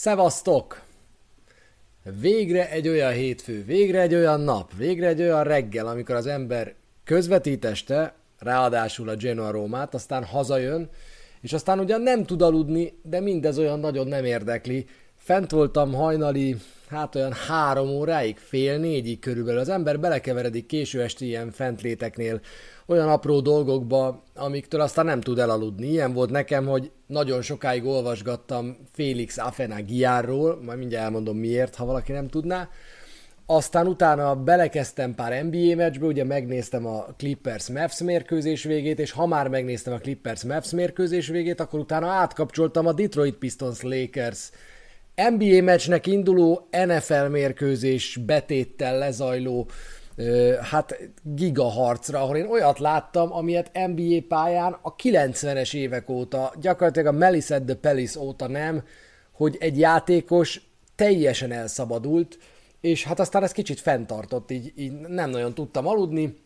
Szevasztok! Végre egy olyan hétfő, végre egy olyan nap, végre egy olyan reggel, amikor az ember közvetíteste, ráadásul a Genoa Rómát, aztán hazajön, és aztán ugyan nem tud aludni, de mindez olyan nagyon nem érdekli. Fent voltam hajnali, hát olyan három óráig, fél négyig körülbelül. Az ember belekeveredik késő esti ilyen fentléteknél, olyan apró dolgokba, amiktől aztán nem tud elaludni. Ilyen volt nekem, hogy nagyon sokáig olvasgattam Félix Afenagiárról, majd mindjárt elmondom miért, ha valaki nem tudná. Aztán utána belekezdtem pár NBA meccsbe, ugye megnéztem a Clippers Mavs mérkőzés végét, és ha már megnéztem a Clippers Mavs mérkőzés végét, akkor utána átkapcsoltam a Detroit Pistons Lakers NBA meccsnek induló NFL mérkőzés betéttel lezajló hát gigaharcra, ahol én olyat láttam, amilyet NBA pályán a 90-es évek óta, gyakorlatilag a Melissa the Palace óta nem, hogy egy játékos teljesen elszabadult, és hát aztán ez kicsit fenntartott, így, így nem nagyon tudtam aludni,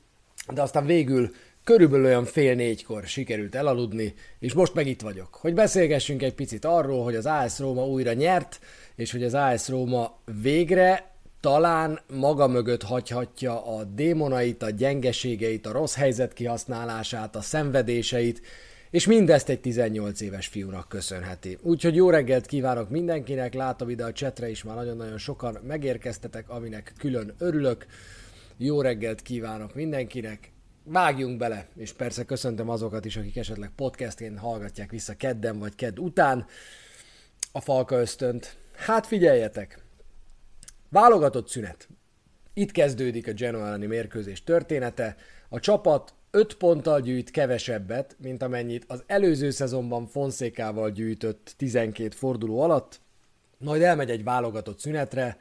de aztán végül körülbelül olyan fél négykor sikerült elaludni, és most meg itt vagyok, hogy beszélgessünk egy picit arról, hogy az AS Róma újra nyert, és hogy az AS Róma végre talán maga mögött hagyhatja a démonait, a gyengeségeit, a rossz helyzet kihasználását, a szenvedéseit, és mindezt egy 18 éves fiúnak köszönheti. Úgyhogy jó reggelt kívánok mindenkinek, látom ide a csetre is már nagyon-nagyon sokan megérkeztetek, aminek külön örülök. Jó reggelt kívánok mindenkinek, vágjunk bele, és persze köszöntöm azokat is, akik esetleg podcastén hallgatják vissza kedden vagy kedd után a Falka ösztönt. Hát figyeljetek, Válogatott szünet. Itt kezdődik a Genoa elleni mérkőzés története. A csapat 5 ponttal gyűjt kevesebbet, mint amennyit az előző szezonban Fonszékával gyűjtött 12 forduló alatt, majd elmegy egy válogatott szünetre,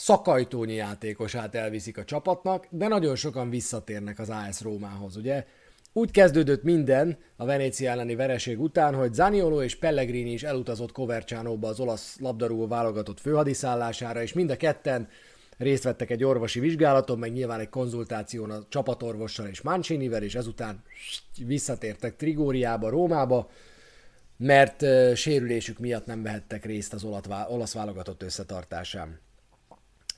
szakajtónyi játékosát elviszik a csapatnak, de nagyon sokan visszatérnek az AS Rómához, ugye? Úgy kezdődött minden a Venécia elleni vereség után, hogy Zaniolo és Pellegrini is elutazott Covercianóba az olasz labdarúgó válogatott főhadiszállására, és mind a ketten részt vettek egy orvosi vizsgálaton, meg nyilván egy konzultáción a csapatorvossal és Mancinivel, és ezután visszatértek Trigóriába, Rómába, mert sérülésük miatt nem vehettek részt az olasz válogatott összetartásán.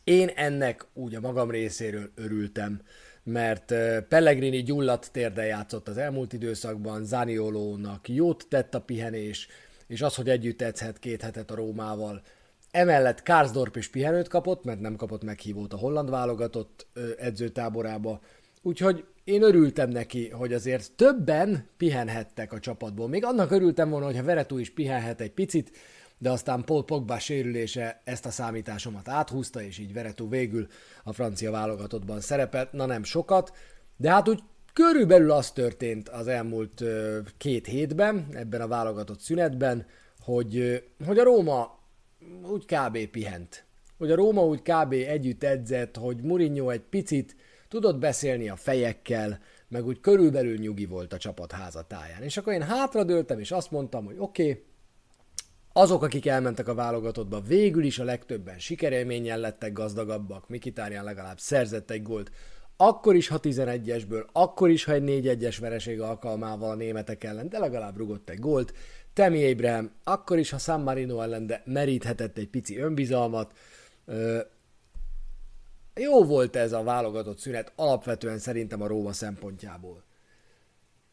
Én ennek úgy a magam részéről örültem mert Pellegrini gyulladt térdel játszott az elmúlt időszakban, Zaniolónak jót tett a pihenés, és az, hogy együtt edzhet két hetet a Rómával. Emellett Karsdorp is pihenőt kapott, mert nem kapott meghívót a holland válogatott edzőtáborába. Úgyhogy én örültem neki, hogy azért többen pihenhettek a csapatból. Még annak örültem volna, hogyha Veretú is pihenhet egy picit, de aztán Paul Pogba sérülése ezt a számításomat áthúzta, és így Veretú végül a francia válogatottban szerepelt, na nem sokat, de hát úgy körülbelül az történt az elmúlt két hétben, ebben a válogatott szünetben, hogy, hogy a Róma úgy kb. pihent. Hogy a Róma úgy kb. együtt edzett, hogy Mourinho egy picit tudott beszélni a fejekkel, meg úgy körülbelül nyugi volt a csapat házatáján. És akkor én hátradőltem, és azt mondtam, hogy oké, okay, azok, akik elmentek a válogatottba, végül is a legtöbben sikerélménnyel lettek gazdagabbak, Mikitárján legalább szerzett egy gólt, akkor is, ha 11-esből, akkor is, ha egy 4-1-es vereség alkalmával a németek ellen, de legalább rugott egy gólt, Temi Abraham, akkor is, ha San Marino ellen, de meríthetett egy pici önbizalmat. Jó volt ez a válogatott szünet, alapvetően szerintem a Róma szempontjából.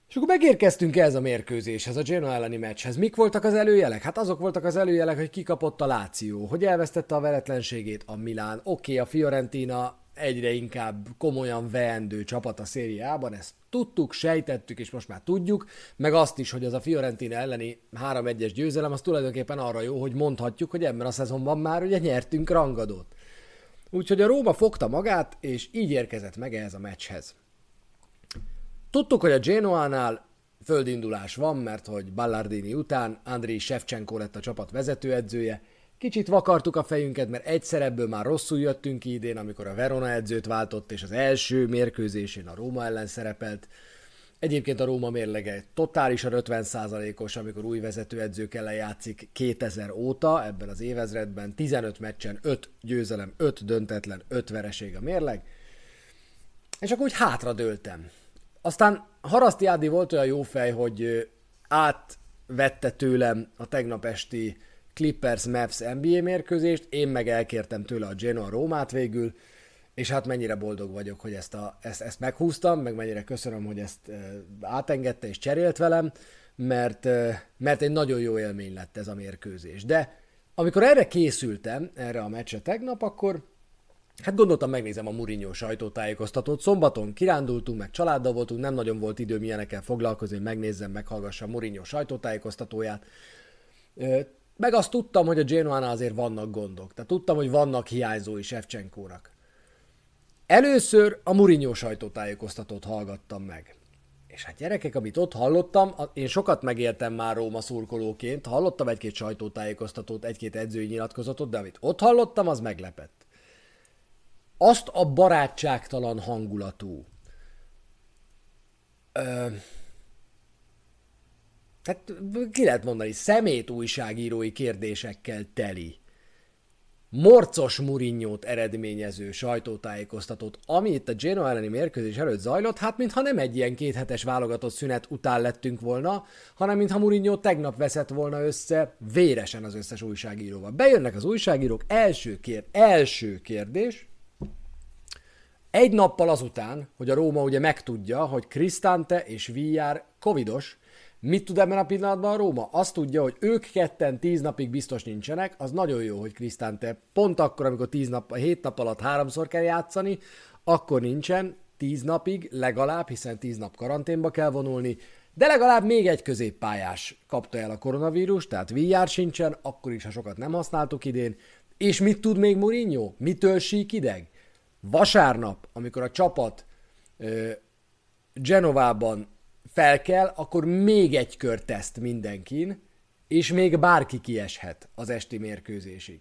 És akkor megérkeztünk ez a mérkőzéshez, a Genoa elleni meccshez. Mik voltak az előjelek? Hát azok voltak az előjelek, hogy kikapott a Láció, hogy elvesztette a veretlenségét a Milán. Oké, okay, a Fiorentina egyre inkább komolyan veendő csapat a szériában, ezt tudtuk, sejtettük, és most már tudjuk, meg azt is, hogy az a Fiorentina elleni 3-1-es győzelem, az tulajdonképpen arra jó, hogy mondhatjuk, hogy ebben a szezonban már ugye nyertünk rangadót. Úgyhogy a Róma fogta magát, és így érkezett meg ehhez a meccshez. Tudtuk, hogy a Genoánál földindulás van, mert hogy Ballardini után Andriy Shevchenko lett a csapat vezetőedzője. Kicsit vakartuk a fejünket, mert egyszer ebből már rosszul jöttünk ki idén, amikor a Verona edzőt váltott, és az első mérkőzésén a Róma ellen szerepelt. Egyébként a Róma mérlege totálisan 50%-os, amikor új vezetőedzők ellen játszik 2000 óta, ebben az évezredben 15 meccsen 5 győzelem, 5 döntetlen, 5 vereség a mérleg. És akkor úgy hátra dőltem. Aztán Haraszti Ádi volt olyan jó fej, hogy átvette tőlem a tegnap esti Clippers Mavs NBA mérkőzést, én meg elkértem tőle a Genoa Rómát végül, és hát mennyire boldog vagyok, hogy ezt, a, ezt, ezt meghúztam, meg mennyire köszönöm, hogy ezt átengedte és cserélt velem, mert, mert egy nagyon jó élmény lett ez a mérkőzés. De amikor erre készültem, erre a meccsre tegnap, akkor Hát gondoltam, megnézem a Mourinho sajtótájékoztatót. Szombaton kirándultunk, meg családdal voltunk, nem nagyon volt időm ilyenekkel foglalkozni, hogy megnézzem, meghallgassam Mourinho sajtótájékoztatóját. Meg azt tudtam, hogy a Genoánál azért vannak gondok. Tehát tudtam, hogy vannak hiányzói Shevchenkónak. Először a Mourinho sajtótájékoztatót hallgattam meg. És hát gyerekek, amit ott hallottam, én sokat megértem már Róma szurkolóként, hallottam egy-két sajtótájékoztatót, egy-két edzői nyilatkozatot, de amit ott hallottam, az meglepett azt a barátságtalan hangulatú, ö, tehát ki lehet mondani, szemét újságírói kérdésekkel teli, morcos Murinyót eredményező sajtótájékoztatót, ami itt a Genoa elleni mérkőzés előtt zajlott, hát mintha nem egy ilyen kéthetes válogatott szünet után lettünk volna, hanem mintha Murinyó tegnap veszett volna össze véresen az összes újságíróval. Bejönnek az újságírók, első, kér, első kérdés, egy nappal azután, hogy a Róma ugye megtudja, hogy Cristante és Villar covidos, mit tud ebben a pillanatban a Róma? Azt tudja, hogy ők ketten tíz napig biztos nincsenek, az nagyon jó, hogy Cristante pont akkor, amikor tíz nap, hét nap alatt háromszor kell játszani, akkor nincsen, tíz napig legalább, hiszen tíz nap karanténba kell vonulni, de legalább még egy középpályás kapta el a koronavírus, tehát Villar sincsen, akkor is, ha sokat nem használtuk idén. És mit tud még Mourinho? Mitől sík ideg? Vasárnap, amikor a csapat ö, Genovában fel kell, akkor még egy kör teszt mindenkin, és még bárki kieshet az esti mérkőzésig.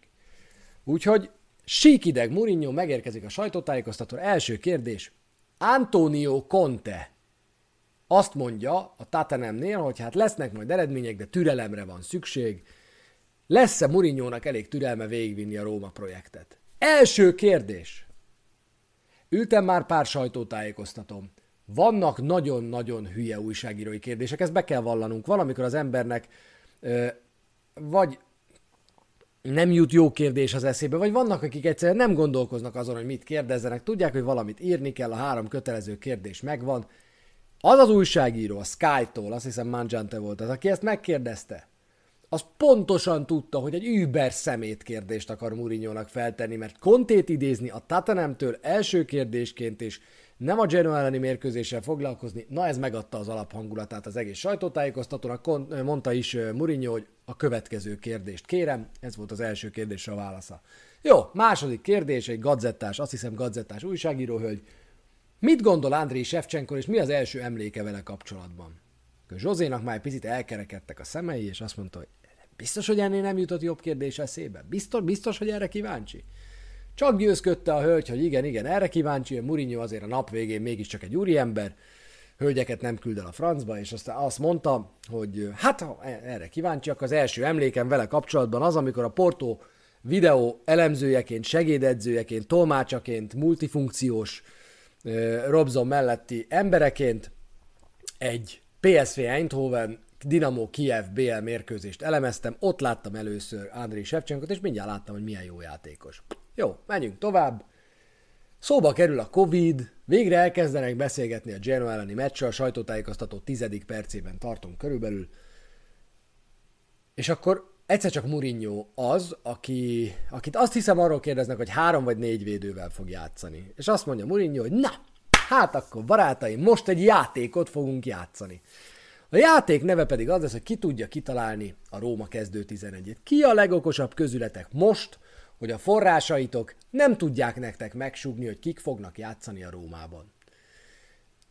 Úgyhogy síkideg Mourinho megérkezik a sajtótájékoztató. Első kérdés. Antonio Conte azt mondja a Tatanemnél, hogy hát lesznek majd eredmények, de türelemre van szükség. Lesz-e Mourinho-nak elég türelme végigvinni a Róma projektet? Első kérdés. Ültem már pár sajtótájékoztatom. Vannak nagyon-nagyon hülye újságírói kérdések, ezt be kell vallanunk. Valamikor az embernek ö, vagy nem jut jó kérdés az eszébe, vagy vannak, akik egyszerűen nem gondolkoznak azon, hogy mit kérdezzenek, tudják, hogy valamit írni kell, a három kötelező kérdés megvan. Az az újságíró, a Sky-tól, azt hiszem Manjante volt az, aki ezt megkérdezte, az pontosan tudta, hogy egy über szemét kérdést akar mourinho feltenni, mert Kontét idézni a Tatanemtől első kérdésként és nem a Genoa elleni mérkőzéssel foglalkozni, na ez megadta az alaphangulatát az egész sajtótájékoztatónak, mondta is Mourinho, hogy a következő kérdést kérem, ez volt az első kérdésre a válasza. Jó, második kérdés, egy gadzettás, azt hiszem gadzettás újságíróhölgy. Mit gondol Andrei Shevchenko, és mi az első emléke vele kapcsolatban? Zsozénak már egy picit elkerekedtek a szemei, és azt mondta, hogy Biztos, hogy ennél nem jutott jobb kérdés eszébe? Biztos, biztos, hogy erre kíváncsi? Csak győzködte a hölgy, hogy igen, igen, erre kíváncsi, a Mourinho azért a nap végén mégiscsak egy úriember, hölgyeket nem küld el a francba, és aztán azt mondta, hogy hát ha erre kíváncsiak, az első emlékem vele kapcsolatban az, amikor a Porto videó elemzőjeként, segédedzőjeként, tolmácsaként, multifunkciós Robson melletti embereként egy PSV Eindhoven Dinamo Kiev BL mérkőzést elemeztem, ott láttam először Andrei Shevchenkot, és mindjárt láttam, hogy milyen jó játékos. Jó, menjünk tovább. Szóba kerül a Covid, végre elkezdenek beszélgetni a Genoa elleni meccsről, a sajtótájékoztató tizedik percében tartunk körülbelül. És akkor egyszer csak Mourinho az, aki, akit azt hiszem arról kérdeznek, hogy három vagy négy védővel fog játszani. És azt mondja Mourinho, hogy na, hát akkor barátaim, most egy játékot fogunk játszani. A játék neve pedig az lesz, hogy ki tudja kitalálni a Róma kezdő 11-et. Ki a legokosabb közületek most, hogy a forrásaitok nem tudják nektek megsugni, hogy kik fognak játszani a Rómában.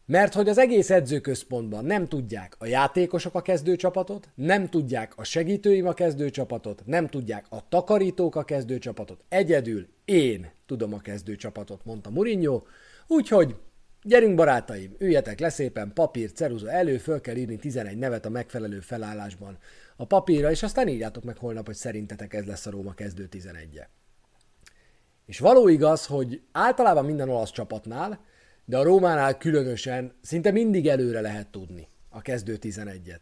Mert hogy az egész edzőközpontban nem tudják a játékosok a kezdőcsapatot, nem tudják a segítőim a kezdőcsapatot, nem tudják a takarítók a kezdőcsapatot, egyedül én tudom a kezdőcsapatot, mondta Mourinho, úgyhogy Gyerünk barátaim, üljetek le szépen, papír, ceruza elő, föl kell írni 11 nevet a megfelelő felállásban a papírra, és aztán írjátok meg holnap, hogy szerintetek ez lesz a Róma kezdő 11-je. És való igaz, hogy általában minden olasz csapatnál, de a Rómánál különösen szinte mindig előre lehet tudni a kezdő 11-et.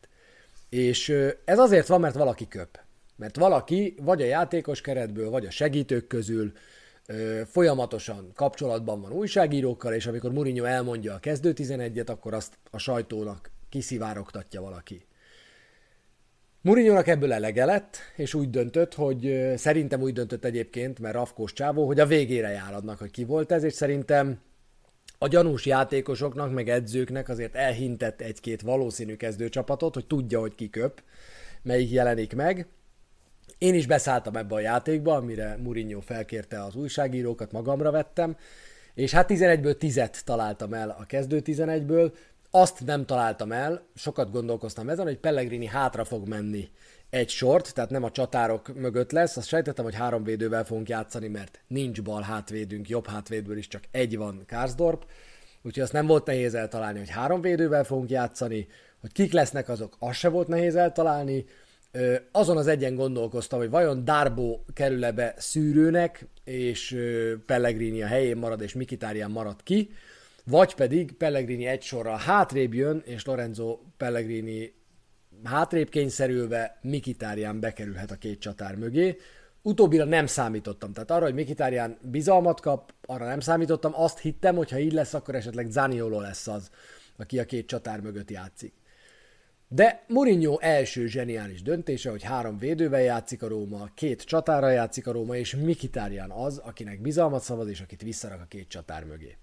És ez azért van, mert valaki köp. Mert valaki vagy a játékos keretből, vagy a segítők közül folyamatosan kapcsolatban van újságírókkal, és amikor Mourinho elmondja a kezdő 11-et, akkor azt a sajtónak kiszivárogtatja valaki. Mourinho-nak ebből elege lett, és úgy döntött, hogy szerintem úgy döntött egyébként, mert Rafkós csávó, hogy a végére járadnak, hogy ki volt ez, és szerintem a gyanús játékosoknak, meg edzőknek azért elhintett egy-két valószínű kezdőcsapatot, hogy tudja, hogy ki köp, melyik jelenik meg. Én is beszálltam ebbe a játékba, amire Mourinho felkérte az újságírókat, magamra vettem, és hát 11-ből 10-et találtam el a kezdő 11-ből, azt nem találtam el, sokat gondolkoztam ezen, hogy Pellegrini hátra fog menni egy sort, tehát nem a csatárok mögött lesz. Azt sejtettem, hogy három védővel fogunk játszani, mert nincs bal hátvédünk, jobb hátvédből is csak egy van Karsdorp. Úgyhogy azt nem volt nehéz eltalálni, hogy három védővel fogunk játszani, hogy kik lesznek azok, az se volt nehéz eltalálni. Azon az egyen gondolkoztam, hogy vajon Darbo kerül-e be szűrőnek, és Pellegrini a helyén marad, és Mikitárián marad ki, vagy pedig Pellegrini egy sorral hátrébb jön, és Lorenzo Pellegrini hátrébb kényszerülve Mikitárián bekerülhet a két csatár mögé. Utóbbira nem számítottam, tehát arra, hogy Mikitárián bizalmat kap, arra nem számítottam, azt hittem, hogy ha így lesz, akkor esetleg Zaniolo lesz az, aki a két csatár mögött játszik. De Mourinho első zseniális döntése, hogy három védővel játszik a Róma, két csatára játszik a Róma, és Mikitárián az, akinek bizalmat szavaz, és akit visszarak a két csatár mögé.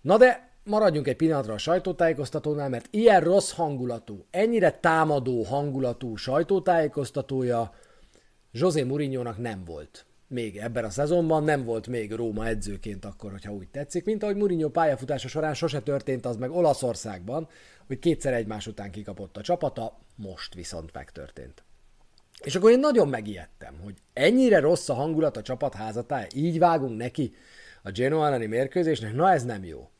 Na de maradjunk egy pillanatra a sajtótájékoztatónál, mert ilyen rossz hangulatú, ennyire támadó hangulatú sajtótájékoztatója José mourinho nem volt. Még ebben a szezonban nem volt még Róma edzőként akkor, hogyha úgy tetszik, mint ahogy Mourinho pályafutása során sose történt az meg Olaszországban, hogy kétszer egymás után kikapott a csapata, most viszont megtörtént. És akkor én nagyon megijedtem, hogy ennyire rossz a hangulat a csapat házatája, így vágunk neki a Genoa mérkőzésnek, na ez nem jó.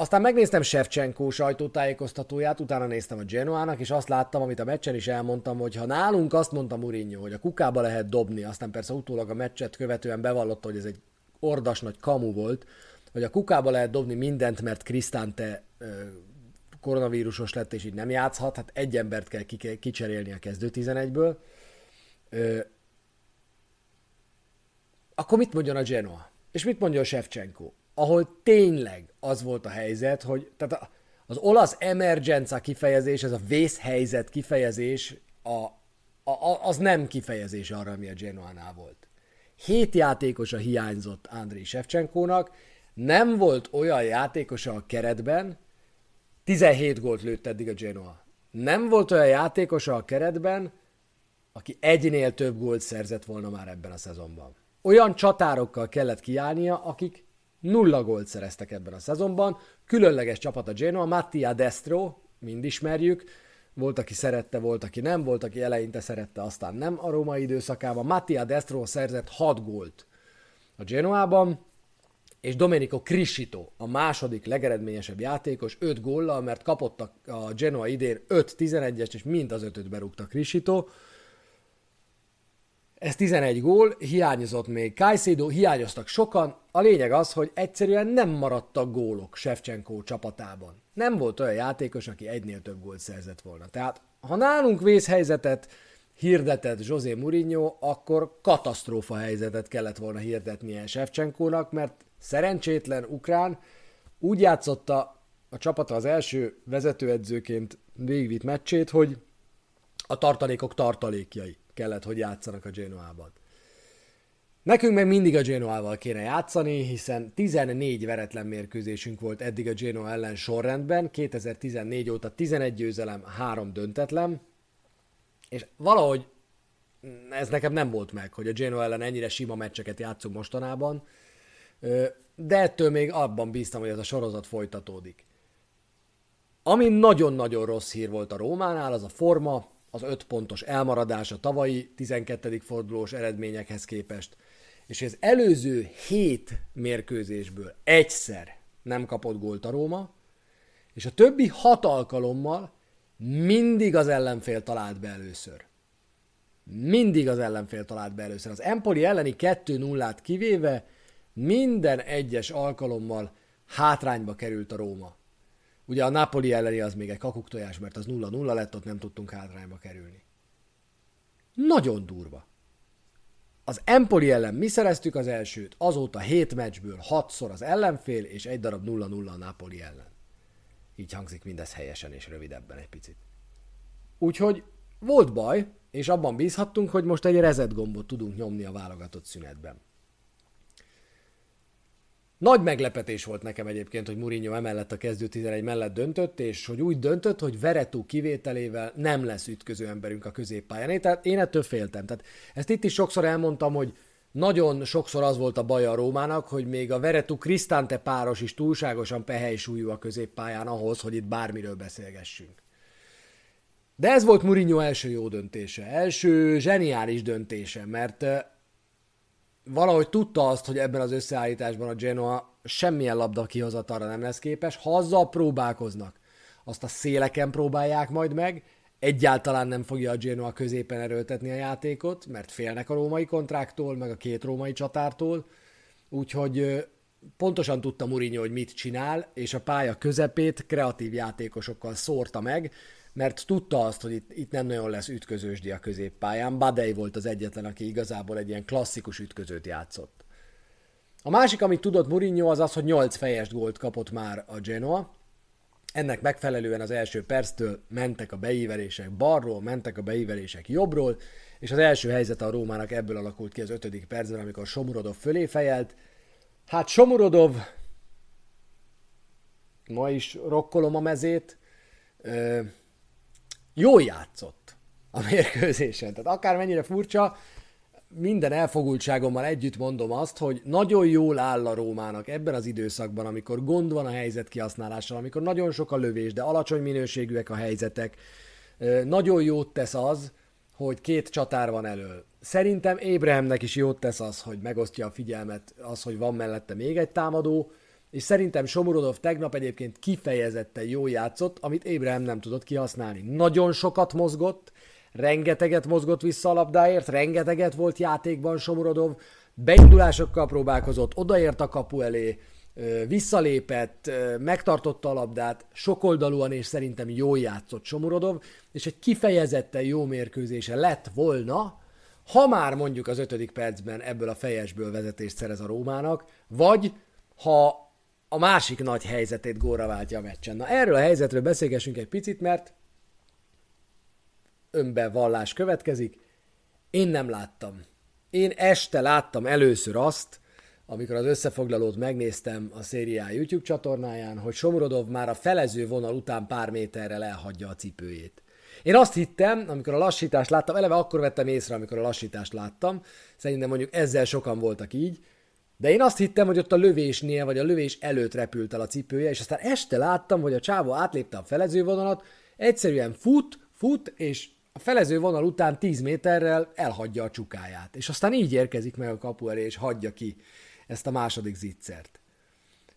Aztán megnéztem Shevchenko sajtótájékoztatóját, utána néztem a Genoának, és azt láttam, amit a meccsen is elmondtam, hogy ha nálunk azt mondta Mourinho, hogy a kukába lehet dobni, aztán persze utólag a meccset követően bevallotta, hogy ez egy ordas nagy kamu volt, hogy a kukába lehet dobni mindent, mert Krisztánte koronavírusos lett, és így nem játszhat, hát egy embert kell kicserélni a kezdő 11-ből. akkor mit mondjon a Genoa? És mit mondja a Shevchenko? Ahol tényleg az volt a helyzet, hogy tehát az olasz emergenza kifejezés, ez a vészhelyzet kifejezés, a, a, az nem kifejezés arra, ami a Genoánál volt. Hét játékosa hiányzott Andriy Shevchenkónak, nem volt olyan játékosa a keretben, 17 gólt lőtt eddig a Genoa. Nem volt olyan játékosa a keretben, aki egynél több gólt szerzett volna már ebben a szezonban. Olyan csatárokkal kellett kiállnia, akik Nulla gólt szereztek ebben a szezonban. Különleges csapat a Genoa, Mattia Destro, mind ismerjük. Volt, aki szerette, volt, aki nem, volt, aki eleinte szerette, aztán nem a római időszakában. Mattia Destro szerzett 6 gólt a Genoában, és Domenico Criscito, a második legeredményesebb játékos, 5 góllal, mert kapott a Genoa idén 5-11-est, és mind az ötöt berúgta Criscito. Ez 11 gól, hiányozott még Kajszédó, hiányoztak sokan. A lényeg az, hogy egyszerűen nem maradtak gólok Shevchenko csapatában. Nem volt olyan játékos, aki egynél több gólt szerzett volna. Tehát, ha nálunk vészhelyzetet hirdetett José Mourinho, akkor katasztrófa helyzetet kellett volna hirdetnie Shevchenkónak, mert szerencsétlen ukrán úgy játszotta a csapata az első vezetőedzőként végvitt meccsét, hogy a tartalékok tartalékjai kellett, hogy játszanak a Genoában. Nekünk meg mindig a Genoával kéne játszani, hiszen 14 veretlen mérkőzésünk volt eddig a Genoa ellen sorrendben, 2014 óta 11 győzelem, 3 döntetlen, és valahogy ez nekem nem volt meg, hogy a Genoa ellen ennyire sima meccseket játszunk mostanában, de ettől még abban bíztam, hogy ez a sorozat folytatódik. Ami nagyon-nagyon rossz hír volt a Rómánál, az a forma, az öt pontos elmaradás a tavalyi 12. fordulós eredményekhez képest, és az előző hét mérkőzésből egyszer nem kapott gólt a Róma, és a többi hat alkalommal mindig az ellenfél talált be először. Mindig az ellenfél talált be először. Az Empoli elleni 2-0-át kivéve minden egyes alkalommal hátrányba került a Róma. Ugye a Napoli elleni az még egy kakuktojás, mert az 0-0 lett, ott nem tudtunk hátrányba kerülni. Nagyon durva. Az Empoli ellen mi szereztük az elsőt, azóta 7 meccsből 6-szor az ellenfél, és egy darab 0-0 a Napoli ellen. Így hangzik mindez helyesen és rövidebben egy picit. Úgyhogy volt baj, és abban bízhattunk, hogy most egy reset gombot tudunk nyomni a válogatott szünetben. Nagy meglepetés volt nekem egyébként, hogy Mourinho emellett a kezdő 11 mellett döntött, és hogy úgy döntött, hogy Veretú kivételével nem lesz ütköző emberünk a középpályán. Tehát én ettől féltem. Tehát ezt itt is sokszor elmondtam, hogy nagyon sokszor az volt a baj a Rómának, hogy még a Veretú Krisztánte páros is túlságosan pehely a középpályán ahhoz, hogy itt bármiről beszélgessünk. De ez volt Mourinho első jó döntése, első zseniális döntése, mert valahogy tudta azt, hogy ebben az összeállításban a Genoa semmilyen labda kihozatalra nem lesz képes, ha azzal próbálkoznak, azt a széleken próbálják majd meg, egyáltalán nem fogja a Genoa középen erőltetni a játékot, mert félnek a római kontráktól, meg a két római csatártól, úgyhogy pontosan tudta Mourinho, hogy mit csinál, és a pálya közepét kreatív játékosokkal szórta meg, mert tudta azt, hogy itt, itt nem nagyon lesz ütközősdi a középpályán. Badei volt az egyetlen, aki igazából egy ilyen klasszikus ütközőt játszott. A másik, amit tudott Mourinho, az az, hogy 8 fejes gólt kapott már a Genoa. Ennek megfelelően az első perctől mentek a beívelések balról, mentek a beívelések jobbról, és az első helyzet a Rómának ebből alakult ki az ötödik percben, amikor Somurodov fölé fejelt. Hát Somurodov, ma is rokkolom a mezét, jól játszott a mérkőzésen. Tehát akármennyire furcsa, minden elfogultságommal együtt mondom azt, hogy nagyon jól áll a Rómának ebben az időszakban, amikor gond van a helyzet kihasználással, amikor nagyon sok a lövés, de alacsony minőségűek a helyzetek. Nagyon jót tesz az, hogy két csatár van elől. Szerintem Ébrehemnek is jót tesz az, hogy megosztja a figyelmet, az, hogy van mellette még egy támadó, és szerintem Somorodov tegnap egyébként kifejezetten jó játszott, amit Ébrahim nem tudott kihasználni. Nagyon sokat mozgott, rengeteget mozgott vissza a labdáért, rengeteget volt játékban Somorodov, beindulásokkal próbálkozott, odaért a kapu elé, visszalépett, megtartotta a labdát, sokoldalúan és szerintem jól játszott Somorodov, és egy kifejezetten jó mérkőzése lett volna, ha már mondjuk az ötödik percben ebből a fejesből vezetést szerez a Rómának, vagy ha a másik nagy helyzetét góra váltja a meccsen. Na erről a helyzetről beszélgessünk egy picit, mert önbevallás következik. Én nem láttam. Én este láttam először azt, amikor az összefoglalót megnéztem a szériá YouTube csatornáján, hogy Somrodov már a felező vonal után pár méterrel elhagyja a cipőjét. Én azt hittem, amikor a lassítást láttam, eleve akkor vettem észre, amikor a lassítást láttam, szerintem mondjuk ezzel sokan voltak így, de én azt hittem, hogy ott a lövésnél, vagy a lövés előtt repült el a cipője, és aztán este láttam, hogy a csávó átlépte a felezővonalat, egyszerűen fut, fut, és a felező vonal után 10 méterrel elhagyja a csukáját. És aztán így érkezik meg a kapu elé, és hagyja ki ezt a második zicsert.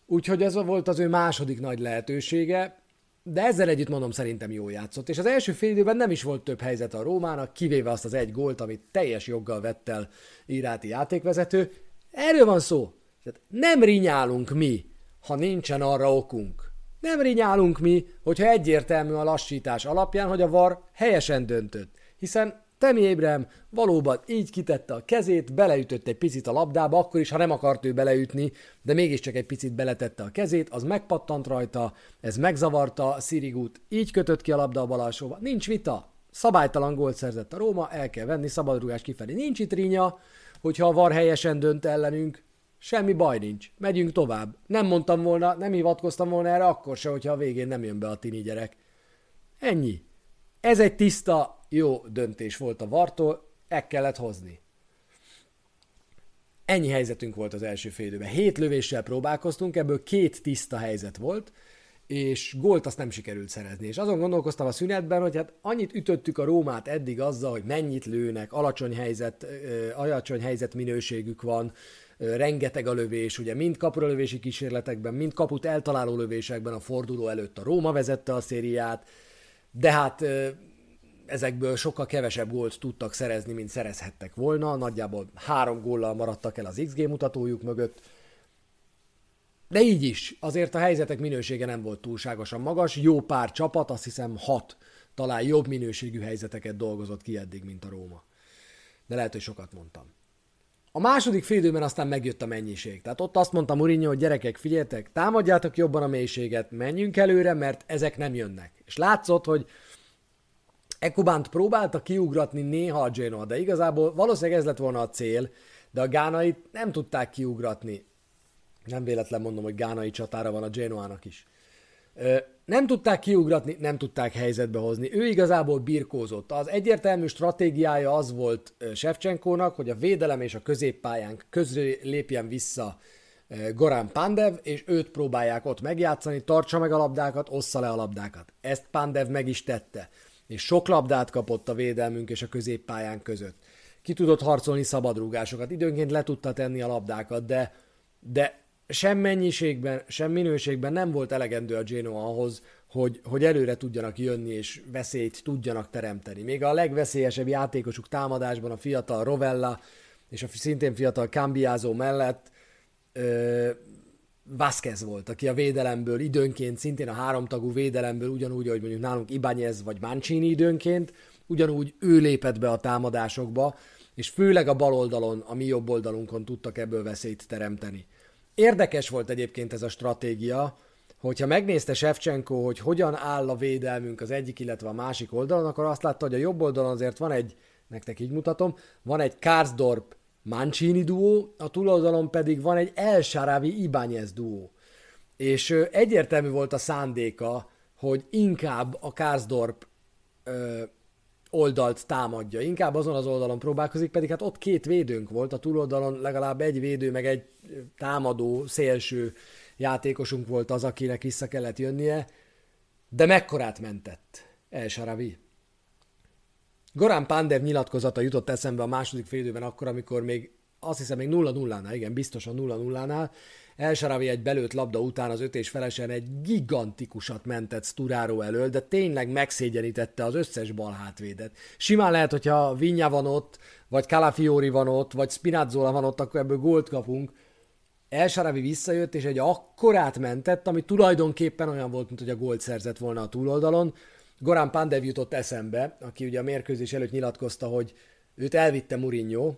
Úgyhogy ez volt az ő második nagy lehetősége, de ezzel együtt mondom, szerintem jól játszott. És az első fél időben nem is volt több helyzet a Rómának, kivéve azt az egy gólt, amit teljes joggal vett el Iráti játékvezető, Erről van szó. Tehát nem rinyálunk mi, ha nincsen arra okunk. Nem rinyálunk mi, hogyha egyértelmű a lassítás alapján, hogy a VAR helyesen döntött. Hiszen Temi Ébrem valóban így kitette a kezét, beleütött egy picit a labdába, akkor is, ha nem akart ő beleütni, de mégiscsak egy picit beletette a kezét, az megpattant rajta, ez megzavarta Szirigút, így kötött ki a labda a bal Nincs vita, szabálytalan gólt szerzett a Róma, el kell venni, szabadrugás kifelé. Nincs itt rinya, hogyha a VAR helyesen dönt ellenünk, semmi baj nincs, megyünk tovább. Nem mondtam volna, nem hivatkoztam volna erre akkor se, hogyha a végén nem jön be a tini gyerek. Ennyi. Ez egy tiszta, jó döntés volt a Vartól, el kellett hozni. Ennyi helyzetünk volt az első fél időben. Hét lövéssel próbálkoztunk, ebből két tiszta helyzet volt, és gólt azt nem sikerült szerezni. És azon gondolkoztam a szünetben, hogy hát annyit ütöttük a Rómát eddig azzal, hogy mennyit lőnek, alacsony helyzet, alacsony helyzet minőségük van, rengeteg a lövés, ugye mind kapuralövési kísérletekben, mind kaput eltaláló lövésekben a forduló előtt a Róma vezette a szériát, de hát ezekből sokkal kevesebb gólt tudtak szerezni, mint szerezhettek volna, nagyjából három góllal maradtak el az XG mutatójuk mögött, de így is, azért a helyzetek minősége nem volt túlságosan magas, jó pár csapat, azt hiszem hat talán jobb minőségű helyzeteket dolgozott ki eddig, mint a Róma. de lehet, hogy sokat mondtam. A második félidőben aztán megjött a mennyiség. Tehát ott azt mondta Mourinho, hogy gyerekek, figyeljetek, támadjátok jobban a mélységet, menjünk előre, mert ezek nem jönnek. És látszott, hogy Ekubánt próbálta kiugratni néha a Genoa, de igazából valószínűleg ez lett volna a cél, de a gánait nem tudták kiugratni. Nem véletlen mondom, hogy gánai csatára van a Genoának is. Nem tudták kiugratni, nem tudták helyzetbe hozni. Ő igazából birkózott. Az egyértelmű stratégiája az volt Shevchenkónak, hogy a védelem és a középpályán közé lépjen vissza Gorán Pandev, és őt próbálják ott megjátszani, tartsa meg a labdákat, ossza le a labdákat. Ezt Pandev meg is tette, és sok labdát kapott a védelmünk és a középpályán között. Ki tudott harcolni szabadrúgásokat, időnként le tudta tenni a labdákat, de, de sem mennyiségben, sem minőségben nem volt elegendő a Genoa ahhoz, hogy, hogy előre tudjanak jönni és veszélyt tudjanak teremteni. Még a legveszélyesebb játékosuk támadásban a fiatal Rovella és a szintén fiatal Cambiázó mellett ö, Vázquez volt, aki a védelemből időnként, szintén a háromtagú védelemből, ugyanúgy, ahogy mondjuk nálunk Ibáñez vagy Mancini időnként, ugyanúgy ő lépett be a támadásokba, és főleg a bal oldalon, a mi jobb oldalunkon tudtak ebből veszélyt teremteni. Érdekes volt egyébként ez a stratégia, hogyha megnézte Shevchenko, hogy hogyan áll a védelmünk az egyik, illetve a másik oldalon, akkor azt látta, hogy a jobb oldalon azért van egy, nektek így mutatom, van egy Karsdorp Mancini duó, a túloldalon pedig van egy El Sharavi Ibáñez duó. És egyértelmű volt a szándéka, hogy inkább a Karsdorp oldalt támadja, inkább azon az oldalon próbálkozik, pedig hát ott két védőnk volt, a túloldalon legalább egy védő, meg egy támadó, szélső játékosunk volt az, akinek vissza kellett jönnie, de mekkorát mentett El Sharavi. Gorán Pandev nyilatkozata jutott eszembe a második félidőben akkor, amikor még azt hiszem még 0-0-nál, igen, biztosan 0-0-nál, Elsaravi egy belőtt labda után az öt és felesen egy gigantikusat mentett Sturaro elől, de tényleg megszégyenítette az összes bal hátvédet. Simán lehet, hogyha Vinya van ott, vagy Calafiori van ott, vagy Spinazzola van ott, akkor ebből gólt kapunk. Elsaravi visszajött, és egy akkorát mentett, ami tulajdonképpen olyan volt, mint hogy a gólt szerzett volna a túloldalon. Gorán Pandev jutott eszembe, aki ugye a mérkőzés előtt nyilatkozta, hogy őt elvitte Mourinho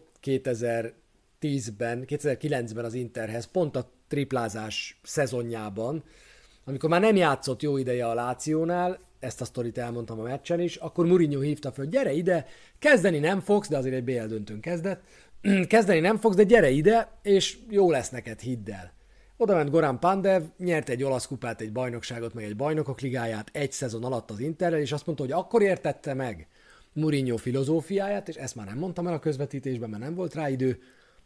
2010-ben, 2009-ben az Interhez, pont a triplázás szezonjában, amikor már nem játszott jó ideje a Lációnál, ezt a sztorit elmondtam a meccsen is, akkor Mourinho hívta föl, gyere ide, kezdeni nem fogsz, de azért egy BL döntőn kezdett, kezdeni nem fogsz, de gyere ide, és jó lesz neked, hidd el. Oda ment Goran Pandev, nyert egy olasz kupát, egy bajnokságot, meg egy bajnokok ligáját egy szezon alatt az Interrel, és azt mondta, hogy akkor értette meg Mourinho filozófiáját, és ezt már nem mondtam el a közvetítésben, mert nem volt rá idő,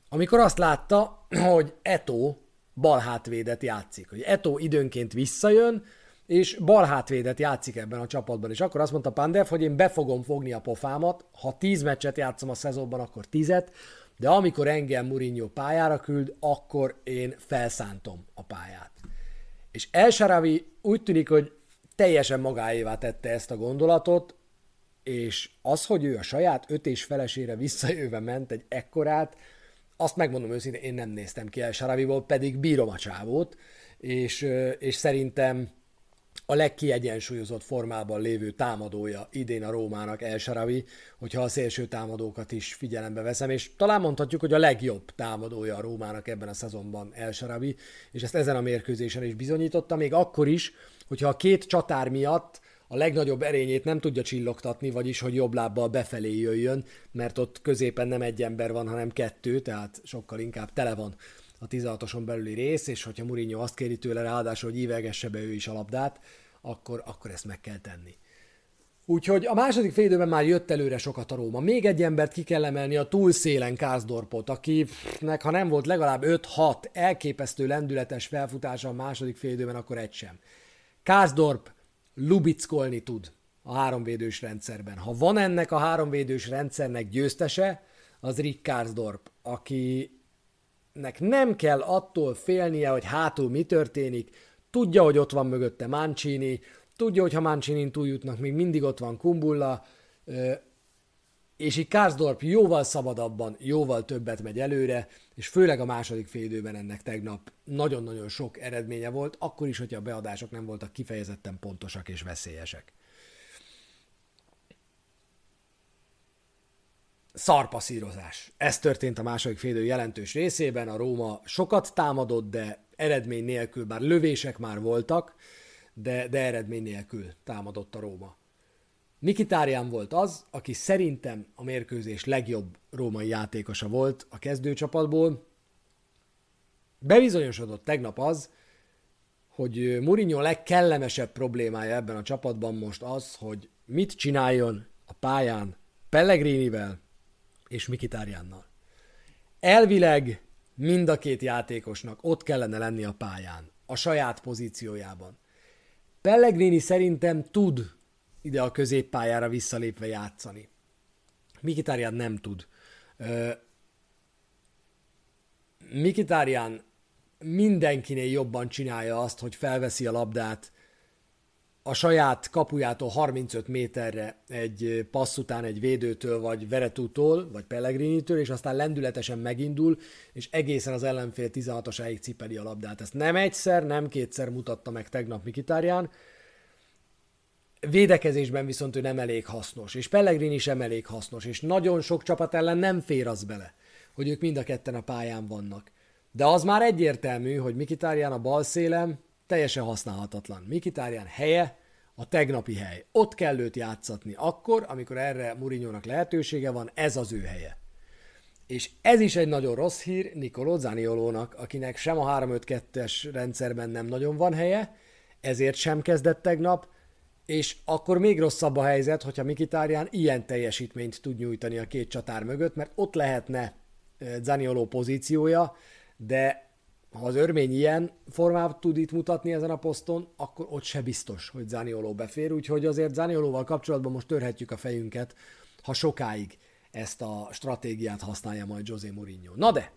amikor azt látta, hogy Eto bal hátvédet játszik. Hogy Eto időnként visszajön, és bal hátvédet játszik ebben a csapatban. És akkor azt mondta Pandev, hogy én be fogom fogni a pofámat, ha tíz meccset játszom a szezonban, akkor tízet, de amikor engem Mourinho pályára küld, akkor én felszántom a pályát. És El Sharawi úgy tűnik, hogy teljesen magáévá tette ezt a gondolatot, és az, hogy ő a saját öt és felesére visszajöve ment egy ekkorát, azt megmondom őszintén, én nem néztem ki El Saraviból, pedig bírom a csávót, és, és szerintem a legkiegyensúlyozott formában lévő támadója idén a Rómának El Saravi, hogyha a szélső támadókat is figyelembe veszem, és talán mondhatjuk, hogy a legjobb támadója a Rómának ebben a szezonban El Saravi, és ezt ezen a mérkőzésen is bizonyította, még akkor is, hogyha a két csatár miatt a legnagyobb erényét nem tudja csillogtatni, vagyis hogy jobb lábbal befelé jöjjön, mert ott középen nem egy ember van, hanem kettő, tehát sokkal inkább tele van a 16-oson belüli rész, és hogyha Mourinho azt kéri tőle ráadásul, hogy ívegesse be ő is a labdát, akkor, akkor ezt meg kell tenni. Úgyhogy a második félidőben már jött előre sokat a Róma. Még egy embert ki kell emelni, a túlszélen Kászdorpot, akinek ha nem volt legalább 5-6 elképesztő lendületes felfutása a második félidőben, akkor egy sem. Kászdorp lubickolni tud a háromvédős rendszerben. Ha van ennek a háromvédős rendszernek győztese, az Rick Karsdorp, akinek nem kell attól félnie, hogy hátul mi történik, tudja, hogy ott van mögötte Mancini, tudja, hogy ha Mancinin túljutnak, még mindig ott van Kumbulla, és így Karsdorp jóval szabadabban, jóval többet megy előre, és főleg a második félidőben ennek tegnap nagyon-nagyon sok eredménye volt, akkor is, hogyha a beadások nem voltak kifejezetten pontosak és veszélyesek. szarpaszírozás. Ez történt a második félidő jelentős részében, a Róma sokat támadott, de eredmény nélkül, bár lövések már voltak, de, de eredmény nélkül támadott a Róma. Mikitárián volt az, aki szerintem a mérkőzés legjobb római játékosa volt a kezdőcsapatból. Bebizonyosodott tegnap az, hogy Mourinho legkellemesebb problémája ebben a csapatban most az, hogy mit csináljon a pályán Pellegrinivel és Mikitáriánnal. Elvileg mind a két játékosnak ott kellene lenni a pályán, a saját pozíciójában. Pellegrini szerintem tud ide a középpályára visszalépve játszani. Mikitárián nem tud. Mikitárián mindenkinél jobban csinálja azt, hogy felveszi a labdát a saját kapujától 35 méterre egy passz után egy védőtől, vagy Veretútól, vagy Pellegrinitől, és aztán lendületesen megindul, és egészen az ellenfél 16-osáig cipeli a labdát. Ezt nem egyszer, nem kétszer mutatta meg tegnap Mikitárján. Védekezésben viszont ő nem elég hasznos, és Pellegrini sem elég hasznos, és nagyon sok csapat ellen nem fér az bele, hogy ők mind a ketten a pályán vannak. De az már egyértelmű, hogy Mikitárján a bal szélem teljesen használhatatlan. Mikitárján helye a tegnapi hely. Ott kell őt játszatni akkor, amikor erre Murinyónak lehetősége van, ez az ő helye. És ez is egy nagyon rossz hír Nicolò Zaniolónak, akinek sem a 3-5-2-es rendszerben nem nagyon van helye, ezért sem kezdett tegnap, és akkor még rosszabb a helyzet, hogyha Mikitárján ilyen teljesítményt tud nyújtani a két csatár mögött, mert ott lehetne eh, Zanioló pozíciója, de ha az örmény ilyen formát tud itt mutatni ezen a poszton, akkor ott se biztos, hogy Zanioló befér, úgyhogy azért Zaniolóval kapcsolatban most törhetjük a fejünket, ha sokáig ezt a stratégiát használja majd José Mourinho. Na de,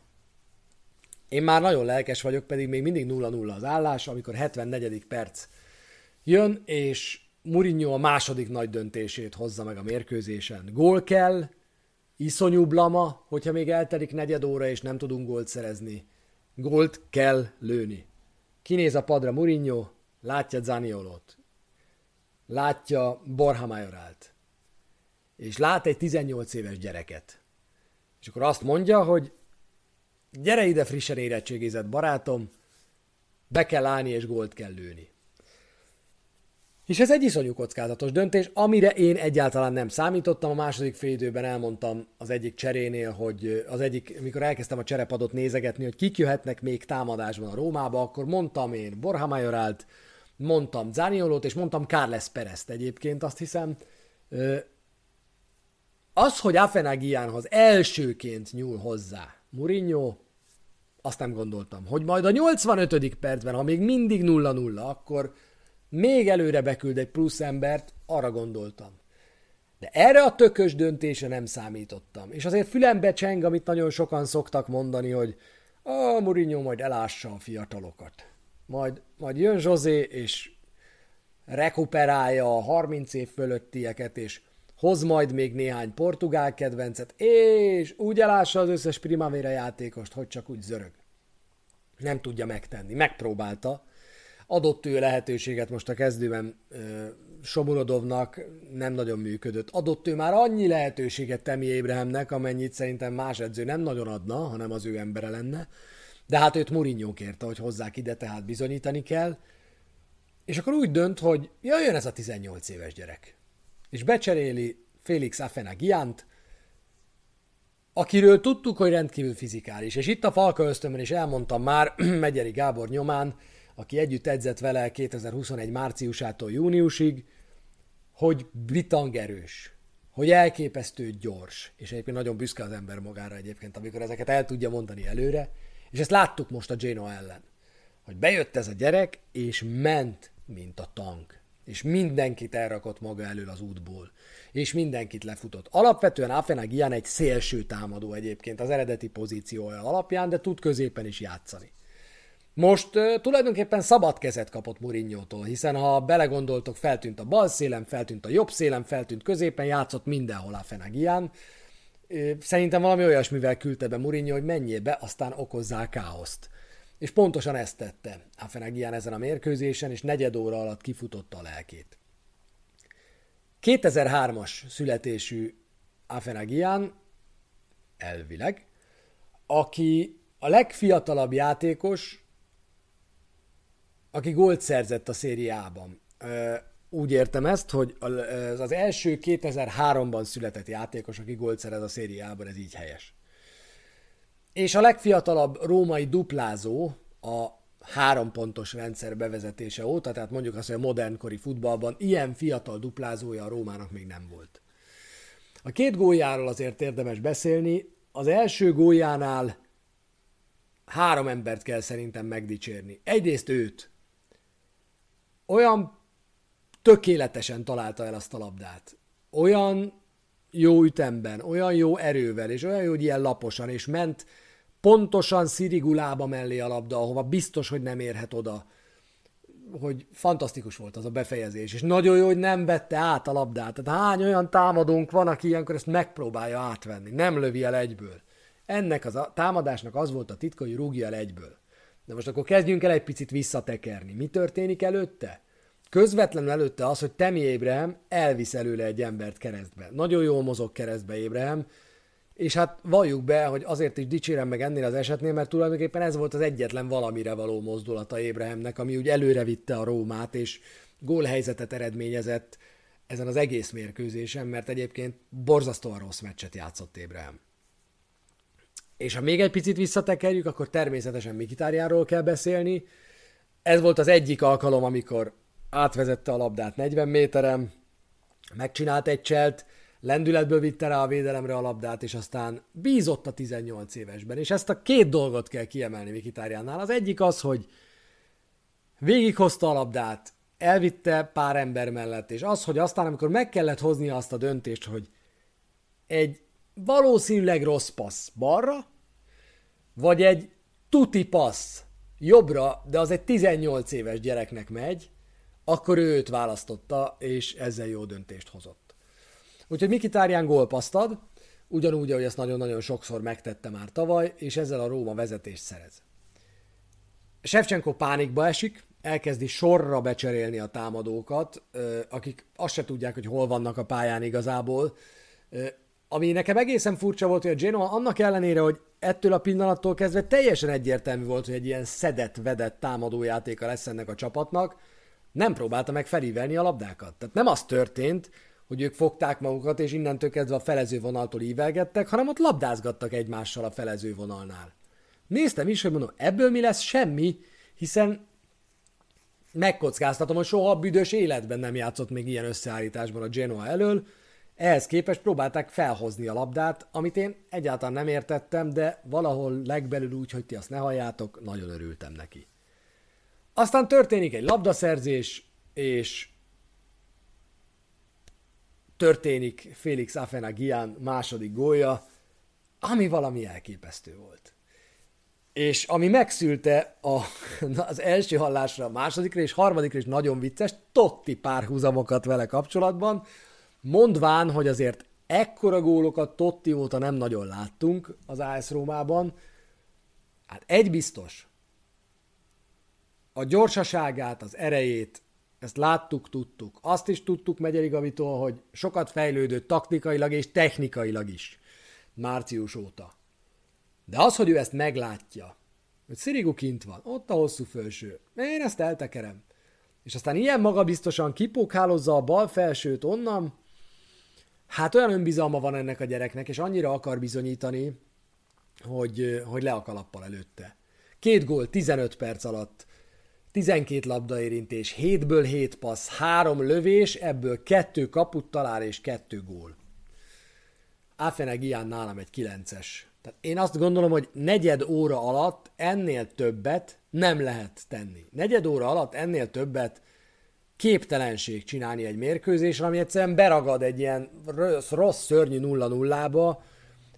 én már nagyon lelkes vagyok, pedig még mindig 0-0 az állás, amikor 74. perc jön, és Mourinho a második nagy döntését hozza meg a mérkőzésen. Gól kell, iszonyú blama, hogyha még eltelik negyed óra, és nem tudunk gólt szerezni. Gólt kell lőni. Kinéz a padra Mourinho, látja Zaniolót, látja Borja Majorált, és lát egy 18 éves gyereket. És akkor azt mondja, hogy gyere ide frissen érettségizett barátom, be kell állni és gólt kell lőni. És ez egy iszonyú kockázatos döntés, amire én egyáltalán nem számítottam. A második félidőben elmondtam az egyik cserénél, hogy az egyik, mikor elkezdtem a cserepadot nézegetni, hogy kik jöhetnek még támadásban a Rómába, akkor mondtam én Borja Majorált, mondtam Zaniolót, és mondtam Carles Perezt egyébként, azt hiszem. Az, hogy Afenagiánhoz elsőként nyúl hozzá Mourinho, azt nem gondoltam. Hogy majd a 85. percben, ha még mindig 0-0, akkor még előre beküld egy plusz embert, arra gondoltam. De erre a tökös döntése nem számítottam. És azért fülembe cseng, amit nagyon sokan szoktak mondani, hogy a Mourinho majd elássa a fiatalokat. Majd, majd jön José, és rekuperálja a 30 év fölöttieket, és hoz majd még néhány portugál kedvencet, és úgy elássa az összes primavera játékost, hogy csak úgy zörög. Nem tudja megtenni. Megpróbálta, adott ő lehetőséget most a kezdőben Somurodovnak nem nagyon működött. Adott ő már annyi lehetőséget Temi Ébrahemnek, amennyit szerintem más edző nem nagyon adna, hanem az ő embere lenne. De hát őt Mourinho kérte, hogy hozzák ide, tehát bizonyítani kell. És akkor úgy dönt, hogy jöjjön ez a 18 éves gyerek. És becseréli Félix Afenagiant, akiről tudtuk, hogy rendkívül fizikális. És itt a Falka ösztönben is elmondtam már Megyeri Gábor nyomán, aki együtt edzett vele 2021 márciusától júniusig, hogy bitangerős, hogy elképesztő gyors, és egyébként nagyon büszke az ember magára egyébként, amikor ezeket el tudja mondani előre, és ezt láttuk most a Genoa ellen, hogy bejött ez a gyerek, és ment, mint a tank, és mindenkit elrakott maga elől az útból, és mindenkit lefutott. Alapvetően Afenag ilyen egy szélső támadó egyébként az eredeti pozíciója alapján, de tud középen is játszani. Most uh, tulajdonképpen szabad kezet kapott Mourinho-tól, hiszen ha belegondoltok, feltűnt a bal szélen, feltűnt a jobb szélen, feltűnt középen, játszott mindenhol a Fenegián. Uh, szerintem valami olyasmivel küldte be Mourinho, hogy menjél be, aztán okozzál káoszt. És pontosan ezt tette a Fenegián ezen a mérkőzésen, és negyed óra alatt kifutotta a lelkét. 2003-as születésű Afenagian elvileg, aki a legfiatalabb játékos, aki gólt szerzett a szériában. Úgy értem ezt, hogy az első 2003-ban született játékos, aki gólt szerez a szériában, ez így helyes. És a legfiatalabb római duplázó a három pontos rendszer bevezetése óta, tehát mondjuk azt, hogy a modernkori futballban ilyen fiatal duplázója a Rómának még nem volt. A két góljáról azért érdemes beszélni. Az első góljánál három embert kell szerintem megdicsérni. Egyrészt őt. Olyan tökéletesen találta el azt a labdát. Olyan jó ütemben, olyan jó erővel, és olyan jó, hogy ilyen laposan, és ment pontosan szirigulába mellé a labda, ahova biztos, hogy nem érhet oda. Hogy fantasztikus volt az a befejezés, és nagyon jó, hogy nem vette át a labdát. Tehát hány olyan támadónk van, aki ilyenkor ezt megpróbálja átvenni, nem lövi el egyből. Ennek az a támadásnak az volt a titka, hogy rúgja el egyből. De most akkor kezdjünk el egy picit visszatekerni. Mi történik előtte? Közvetlenül előtte az, hogy Temi Ébrehem elvisz előle egy embert keresztbe. Nagyon jól mozog keresztbe Ébrehem, és hát valljuk be, hogy azért is dicsérem meg ennél az esetnél, mert tulajdonképpen ez volt az egyetlen valamire való mozdulata Ébrahemnek, ami úgy előre vitte a Rómát, és gólhelyzetet eredményezett ezen az egész mérkőzésen, mert egyébként borzasztóan rossz meccset játszott Ébrahem. És ha még egy picit visszatekerjük, akkor természetesen Mikitárjáról kell beszélni. Ez volt az egyik alkalom, amikor átvezette a labdát 40 méteren, megcsinált egy cselt, lendületből vitte rá a védelemre a labdát, és aztán bízott a 18 évesben. És ezt a két dolgot kell kiemelni Mikitárjánál. Az egyik az, hogy végighozta a labdát, elvitte pár ember mellett, és az, hogy aztán, amikor meg kellett hozni azt a döntést, hogy egy valószínűleg rossz passz balra, vagy egy tuti passz jobbra, de az egy 18 éves gyereknek megy, akkor ő őt választotta, és ezzel jó döntést hozott. Úgyhogy Mikitárján gólpaszt ad, ugyanúgy, ahogy ezt nagyon-nagyon sokszor megtette már tavaly, és ezzel a Róma vezetést szerez. Shevchenko pánikba esik, elkezdi sorra becserélni a támadókat, akik azt se tudják, hogy hol vannak a pályán igazából. Ami nekem egészen furcsa volt, hogy a Genoa annak ellenére, hogy ettől a pillanattól kezdve teljesen egyértelmű volt, hogy egy ilyen szedett-vedett támadójátéka lesz ennek a csapatnak, nem próbálta meg felívelni a labdákat. Tehát nem az történt, hogy ők fogták magukat, és innentől kezdve a felező vonaltól ívelgettek, hanem ott labdázgattak egymással a felező vonalnál. Néztem is, hogy mondom, ebből mi lesz? Semmi, hiszen megkockáztatom, hogy soha a büdös életben nem játszott még ilyen összeállításban a Genoa elől, ehhez képest próbálták felhozni a labdát, amit én egyáltalán nem értettem, de valahol legbelül úgy, hogy ti azt ne halljátok, nagyon örültem neki. Aztán történik egy labdaszerzés, és történik Félix Afenagian második gólja, ami valami elképesztő volt. És ami megszülte a, az első hallásra, a másodikra és harmadikra is nagyon vicces, totti párhuzamokat vele kapcsolatban, mondván, hogy azért ekkora gólokat Totti óta nem nagyon láttunk az AS Rómában. Hát egy biztos, a gyorsaságát, az erejét, ezt láttuk, tudtuk. Azt is tudtuk Megyeri Gavitól, hogy sokat fejlődött taktikailag és technikailag is március óta. De az, hogy ő ezt meglátja, hogy Szirigu kint van, ott a hosszú felső, én ezt eltekerem. És aztán ilyen magabiztosan kipókhálozza a bal felsőt onnan, hát olyan önbizalma van ennek a gyereknek, és annyira akar bizonyítani, hogy, hogy le a kalappal előtte. Két gól 15 perc alatt, 12 labdaérintés, 7-ből 7 passz, 3 lövés, ebből 2 kaput talál és 2 gól. Áfeneg ilyen nálam egy 9-es. Tehát én azt gondolom, hogy negyed óra alatt ennél többet nem lehet tenni. Negyed óra alatt ennél többet képtelenség csinálni egy mérkőzésre, ami egyszerűen beragad egy ilyen rossz, rossz szörnyű nulla nullába,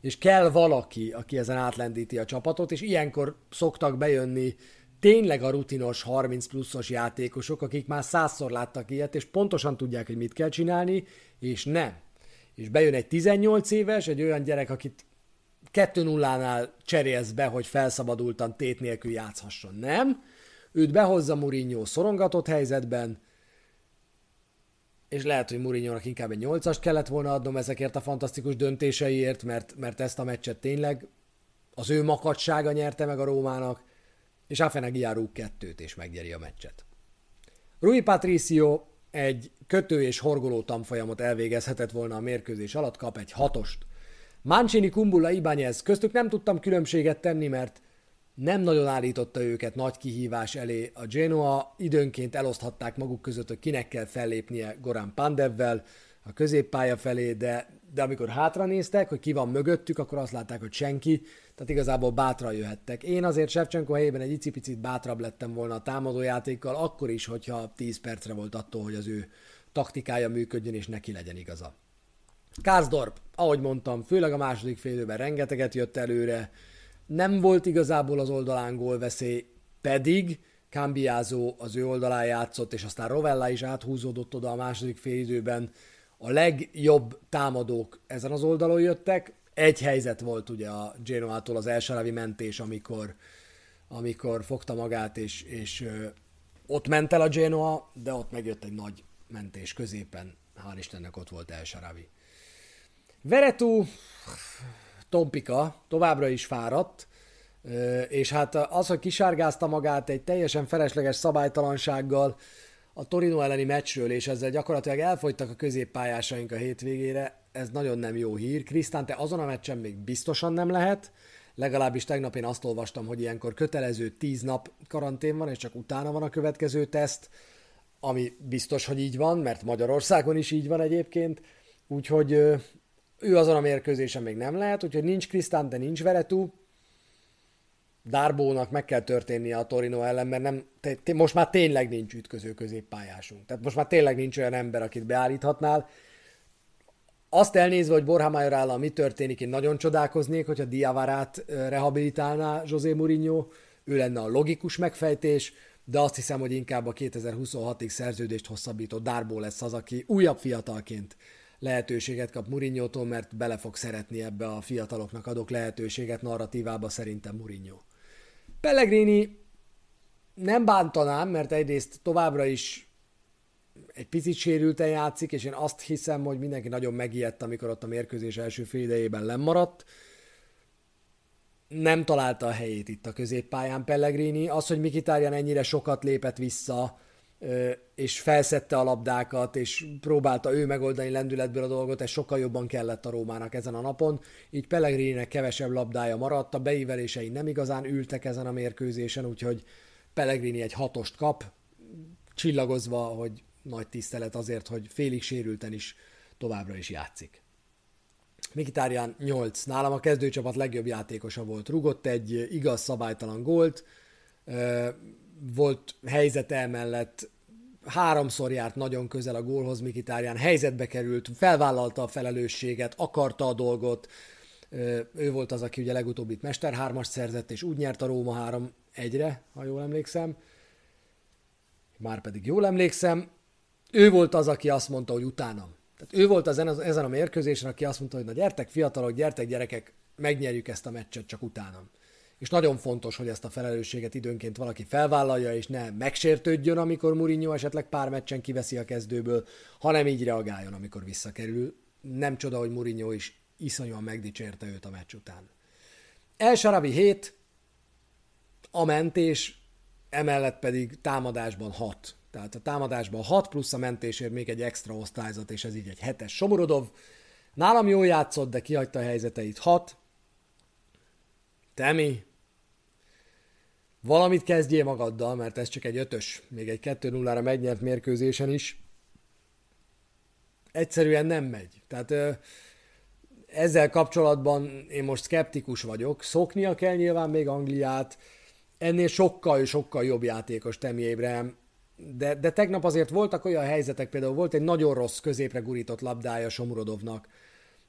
és kell valaki, aki ezen átlendíti a csapatot, és ilyenkor szoktak bejönni tényleg a rutinos 30 pluszos játékosok, akik már százszor láttak ilyet, és pontosan tudják, hogy mit kell csinálni, és nem. És bejön egy 18 éves, egy olyan gyerek, akit 2-0-nál cserélsz be, hogy felszabadultan tét nélkül játszhasson. Nem. Őt behozza Mourinho szorongatott helyzetben, és lehet, hogy mourinho inkább egy 8-ast kellett volna adnom ezekért a fantasztikus döntéseiért, mert, mert ezt a meccset tényleg az ő makadsága nyerte meg a Rómának, és Afenagi rúg kettőt, és megnyeri a meccset. Rui Patricio egy kötő és horgoló tanfolyamot elvégezhetett volna a mérkőzés alatt, kap egy hatost. Mancini, Kumbula, Ibányez, köztük nem tudtam különbséget tenni, mert nem nagyon állította őket nagy kihívás elé. A Genoa időnként eloszthatták maguk között, hogy kinek kell fellépnie Goran Pandevvel a középpálya felé, de, de amikor hátra néztek, hogy ki van mögöttük, akkor azt látták, hogy senki, tehát igazából bátran jöhettek. Én azért Shevchenko helyében egy icipicit bátrabb lettem volna a támadójátékkal, akkor is, hogyha 10 percre volt attól, hogy az ő taktikája működjön, és neki legyen igaza. Kászdorp, ahogy mondtam, főleg a második félőben rengeteget jött előre, nem volt igazából az oldalán gólveszély, pedig Cambiázó az ő oldalán játszott, és aztán Rovella is áthúzódott oda a második félidőben. A legjobb támadók ezen az oldalon jöttek. Egy helyzet volt ugye a Genoától az első mentés, amikor, amikor fogta magát, és, és ott ment el a Genoa, de ott megjött egy nagy mentés középen. Hál' Istennek ott volt El Veretú Tompika továbbra is fáradt, és hát az, hogy kisárgázta magát egy teljesen felesleges szabálytalansággal a Torino elleni meccsről, és ezzel gyakorlatilag elfogytak a középpályásaink a hétvégére, ez nagyon nem jó hír. Krisztán, azon a meccsen még biztosan nem lehet, legalábbis tegnap én azt olvastam, hogy ilyenkor kötelező 10 nap karantén van, és csak utána van a következő teszt, ami biztos, hogy így van, mert Magyarországon is így van egyébként, úgyhogy ő azon a mérkőzésen még nem lehet, úgyhogy nincs Krisztán, de nincs Veretú. Dárbónak meg kell történnie a Torino ellen, mert nem, te, te, most már tényleg nincs ütköző középpályásunk. Tehát most már tényleg nincs olyan ember, akit beállíthatnál. Azt elnézve, hogy Borja Majorállal mi történik, én nagyon csodálkoznék, hogyha Diavarát rehabilitálná José Mourinho, ő lenne a logikus megfejtés, de azt hiszem, hogy inkább a 2026-ig szerződést hosszabbító Dárbó lesz az, aki újabb fiatalként lehetőséget kap mourinho mert bele fog szeretni ebbe a fiataloknak adok lehetőséget narratívába szerintem Mourinho. Pellegrini nem bántanám, mert egyrészt továbbra is egy picit sérülten játszik, és én azt hiszem, hogy mindenki nagyon megijedt, amikor ott a mérkőzés első fél idejében lemaradt. Nem találta a helyét itt a középpályán Pellegrini. Az, hogy Mikitárján ennyire sokat lépett vissza, és felszette a labdákat, és próbálta ő megoldani lendületből a dolgot, ez sokkal jobban kellett a Rómának ezen a napon, így Pellegrininek kevesebb labdája maradt, a beívelései nem igazán ültek ezen a mérkőzésen, úgyhogy Pellegrini egy hatost kap, csillagozva, hogy nagy tisztelet azért, hogy félig sérülten is továbbra is játszik. Mikitárján 8. Nálam a kezdőcsapat legjobb játékosa volt. Rugott egy igaz szabálytalan gólt, volt helyzete emellett, háromszor járt nagyon közel a gólhoz Mikitárján, helyzetbe került, felvállalta a felelősséget, akarta a dolgot, ő volt az, aki ugye legutóbb itt Mester 3 szerzett, és úgy nyert a Róma 3 egyre, ha jól emlékszem. Már pedig jól emlékszem, ő volt az, aki azt mondta, hogy utánam. Tehát ő volt az ezen a mérkőzésen, aki azt mondta, hogy na gyertek fiatalok, gyertek gyerekek, megnyerjük ezt a meccset csak utánam és nagyon fontos, hogy ezt a felelősséget időnként valaki felvállalja, és ne megsértődjön, amikor Mourinho esetleg pár meccsen kiveszi a kezdőből, hanem így reagáljon, amikor visszakerül. Nem csoda, hogy Mourinho is iszonyúan megdicsérte őt a meccs után. El Sarabi 7, a mentés, emellett pedig támadásban 6. Tehát a támadásban 6 plusz a mentésért még egy extra osztályzat, és ez így egy hetes Somorodov. Nálam jól játszott, de kihagyta a helyzeteit 6. Temi, valamit kezdjél magaddal, mert ez csak egy ötös, még egy 2-0-ra megnyert mérkőzésen is. Egyszerűen nem megy. Tehát ezzel kapcsolatban én most skeptikus vagyok. Szoknia kell nyilván még Angliát, ennél sokkal, sokkal jobb játékos Temi Abraham, de, de tegnap azért voltak olyan helyzetek, például volt egy nagyon rossz középre gurított labdája Somurodovnak,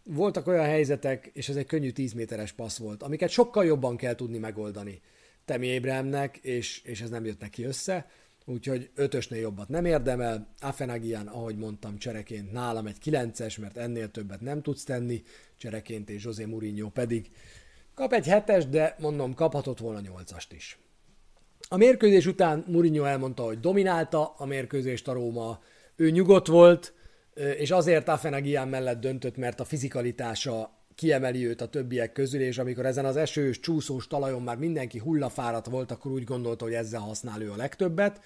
voltak olyan helyzetek, és ez egy könnyű 10 méteres passz volt, amiket sokkal jobban kell tudni megoldani Temi Ébremnek, és, és ez nem jött neki össze, úgyhogy ötösnél jobbat nem érdemel. Afenagian, ahogy mondtam, csereként nálam egy kilences, mert ennél többet nem tudsz tenni, csereként és José Mourinho pedig kap egy hetes, de mondom, kaphatott volna nyolcast is. A mérkőzés után Mourinho elmondta, hogy dominálta a mérkőzést a Róma, ő nyugodt volt, és azért Afenagian mellett döntött, mert a fizikalitása kiemeli őt a többiek közül, és amikor ezen az esős, csúszós talajon már mindenki hullafáradt volt, akkor úgy gondolta, hogy ezzel használ ő a legtöbbet.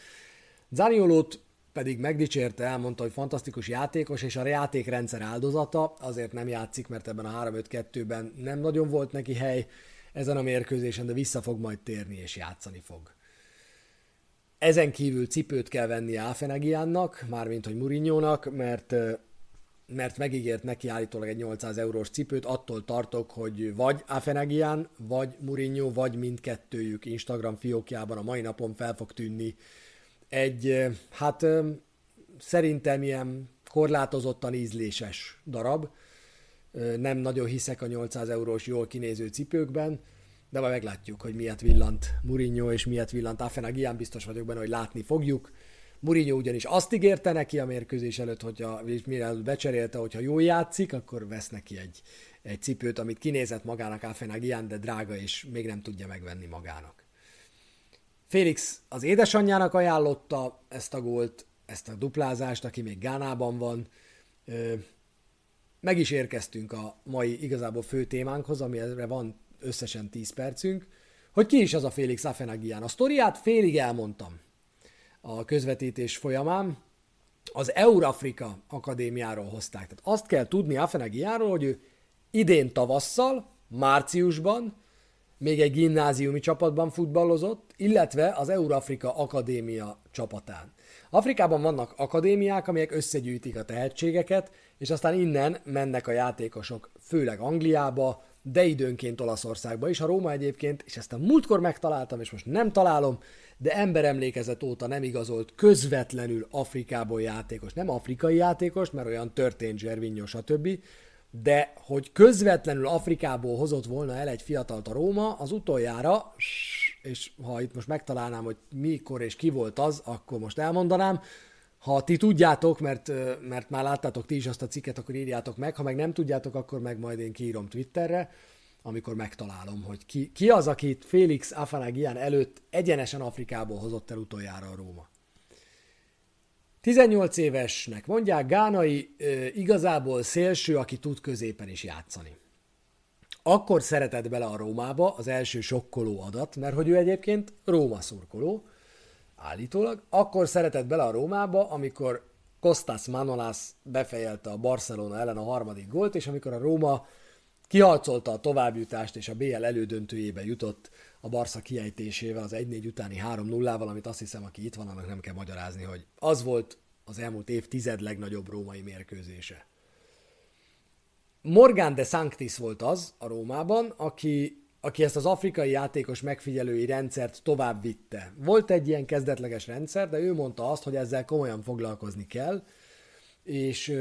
Zaniolót pedig megdicsérte, elmondta, hogy fantasztikus játékos, és a játékrendszer áldozata, azért nem játszik, mert ebben a 3-5-2-ben nem nagyon volt neki hely ezen a mérkőzésen, de vissza fog majd térni és játszani fog. Ezen kívül cipőt kell venni Áfenegiánnak, mármint hogy Murinyónak, mert mert megígért neki állítólag egy 800 eurós cipőt, attól tartok, hogy vagy Afenagian, vagy Mourinho, vagy mindkettőjük Instagram fiókjában a mai napon fel fog tűnni egy, hát szerintem ilyen korlátozottan ízléses darab. Nem nagyon hiszek a 800 eurós jól kinéző cipőkben, de majd meglátjuk, hogy miért villant Mourinho és miért villant Afenagian, biztos vagyok benne, hogy látni fogjuk. Mourinho ugyanis azt ígérte neki a mérkőzés előtt, hogyha, mire becserélte, hogyha jól játszik, akkor vesz neki egy, egy cipőt, amit kinézett magának Afenagian, de drága, és még nem tudja megvenni magának. Félix az édesanyjának ajánlotta ezt a gólt, ezt a duplázást, aki még Gánában van. Meg is érkeztünk a mai igazából fő témánkhoz, amire van összesen 10 percünk, hogy ki is az a Félix Afenagian. A sztoriát félig elmondtam a közvetítés folyamán. Az Eurafrika Akadémiáról hozták. Tehát azt kell tudni Afenagiáról, hogy ő idén tavasszal, márciusban még egy gimnáziumi csapatban futballozott, illetve az Eurafrika Akadémia csapatán. Afrikában vannak akadémiák, amelyek összegyűjtik a tehetségeket, és aztán innen mennek a játékosok, főleg Angliába, de időnként Olaszországba is. A Róma egyébként, és ezt a múltkor megtaláltam, és most nem találom, de emberemlékezet óta nem igazolt közvetlenül Afrikából játékos. Nem afrikai játékos, mert olyan történt Zservinyo, stb., de hogy közvetlenül Afrikából hozott volna el egy fiatalt a Róma, az utoljára, és ha itt most megtalálnám, hogy mikor és ki volt az, akkor most elmondanám, ha ti tudjátok, mert, mert már láttátok ti is azt a cikket, akkor írjátok meg, ha meg nem tudjátok, akkor meg majd én kiírom Twitterre, amikor megtalálom, hogy ki, ki az, akit Félix Afanagian előtt egyenesen Afrikából hozott el utoljára a Róma. 18 évesnek mondják, Gánai igazából szélső, aki tud középen is játszani. Akkor szeretett bele a Rómába az első sokkoló adat, mert hogy ő egyébként Róma szurkoló, állítólag, akkor szeretett bele a Rómába, amikor Kostas Manolas befejelte a Barcelona ellen a harmadik gólt, és amikor a Róma kiharcolta a továbbjutást, és a BL elődöntőjébe jutott a Barca kiejtésével, az 1-4 utáni 3-0-val, amit azt hiszem, aki itt van, annak nem kell magyarázni, hogy az volt az elmúlt évtized legnagyobb római mérkőzése. Morgan de Sanctis volt az a Rómában, aki, aki ezt az afrikai játékos megfigyelői rendszert tovább vitte. Volt egy ilyen kezdetleges rendszer, de ő mondta azt, hogy ezzel komolyan foglalkozni kell, és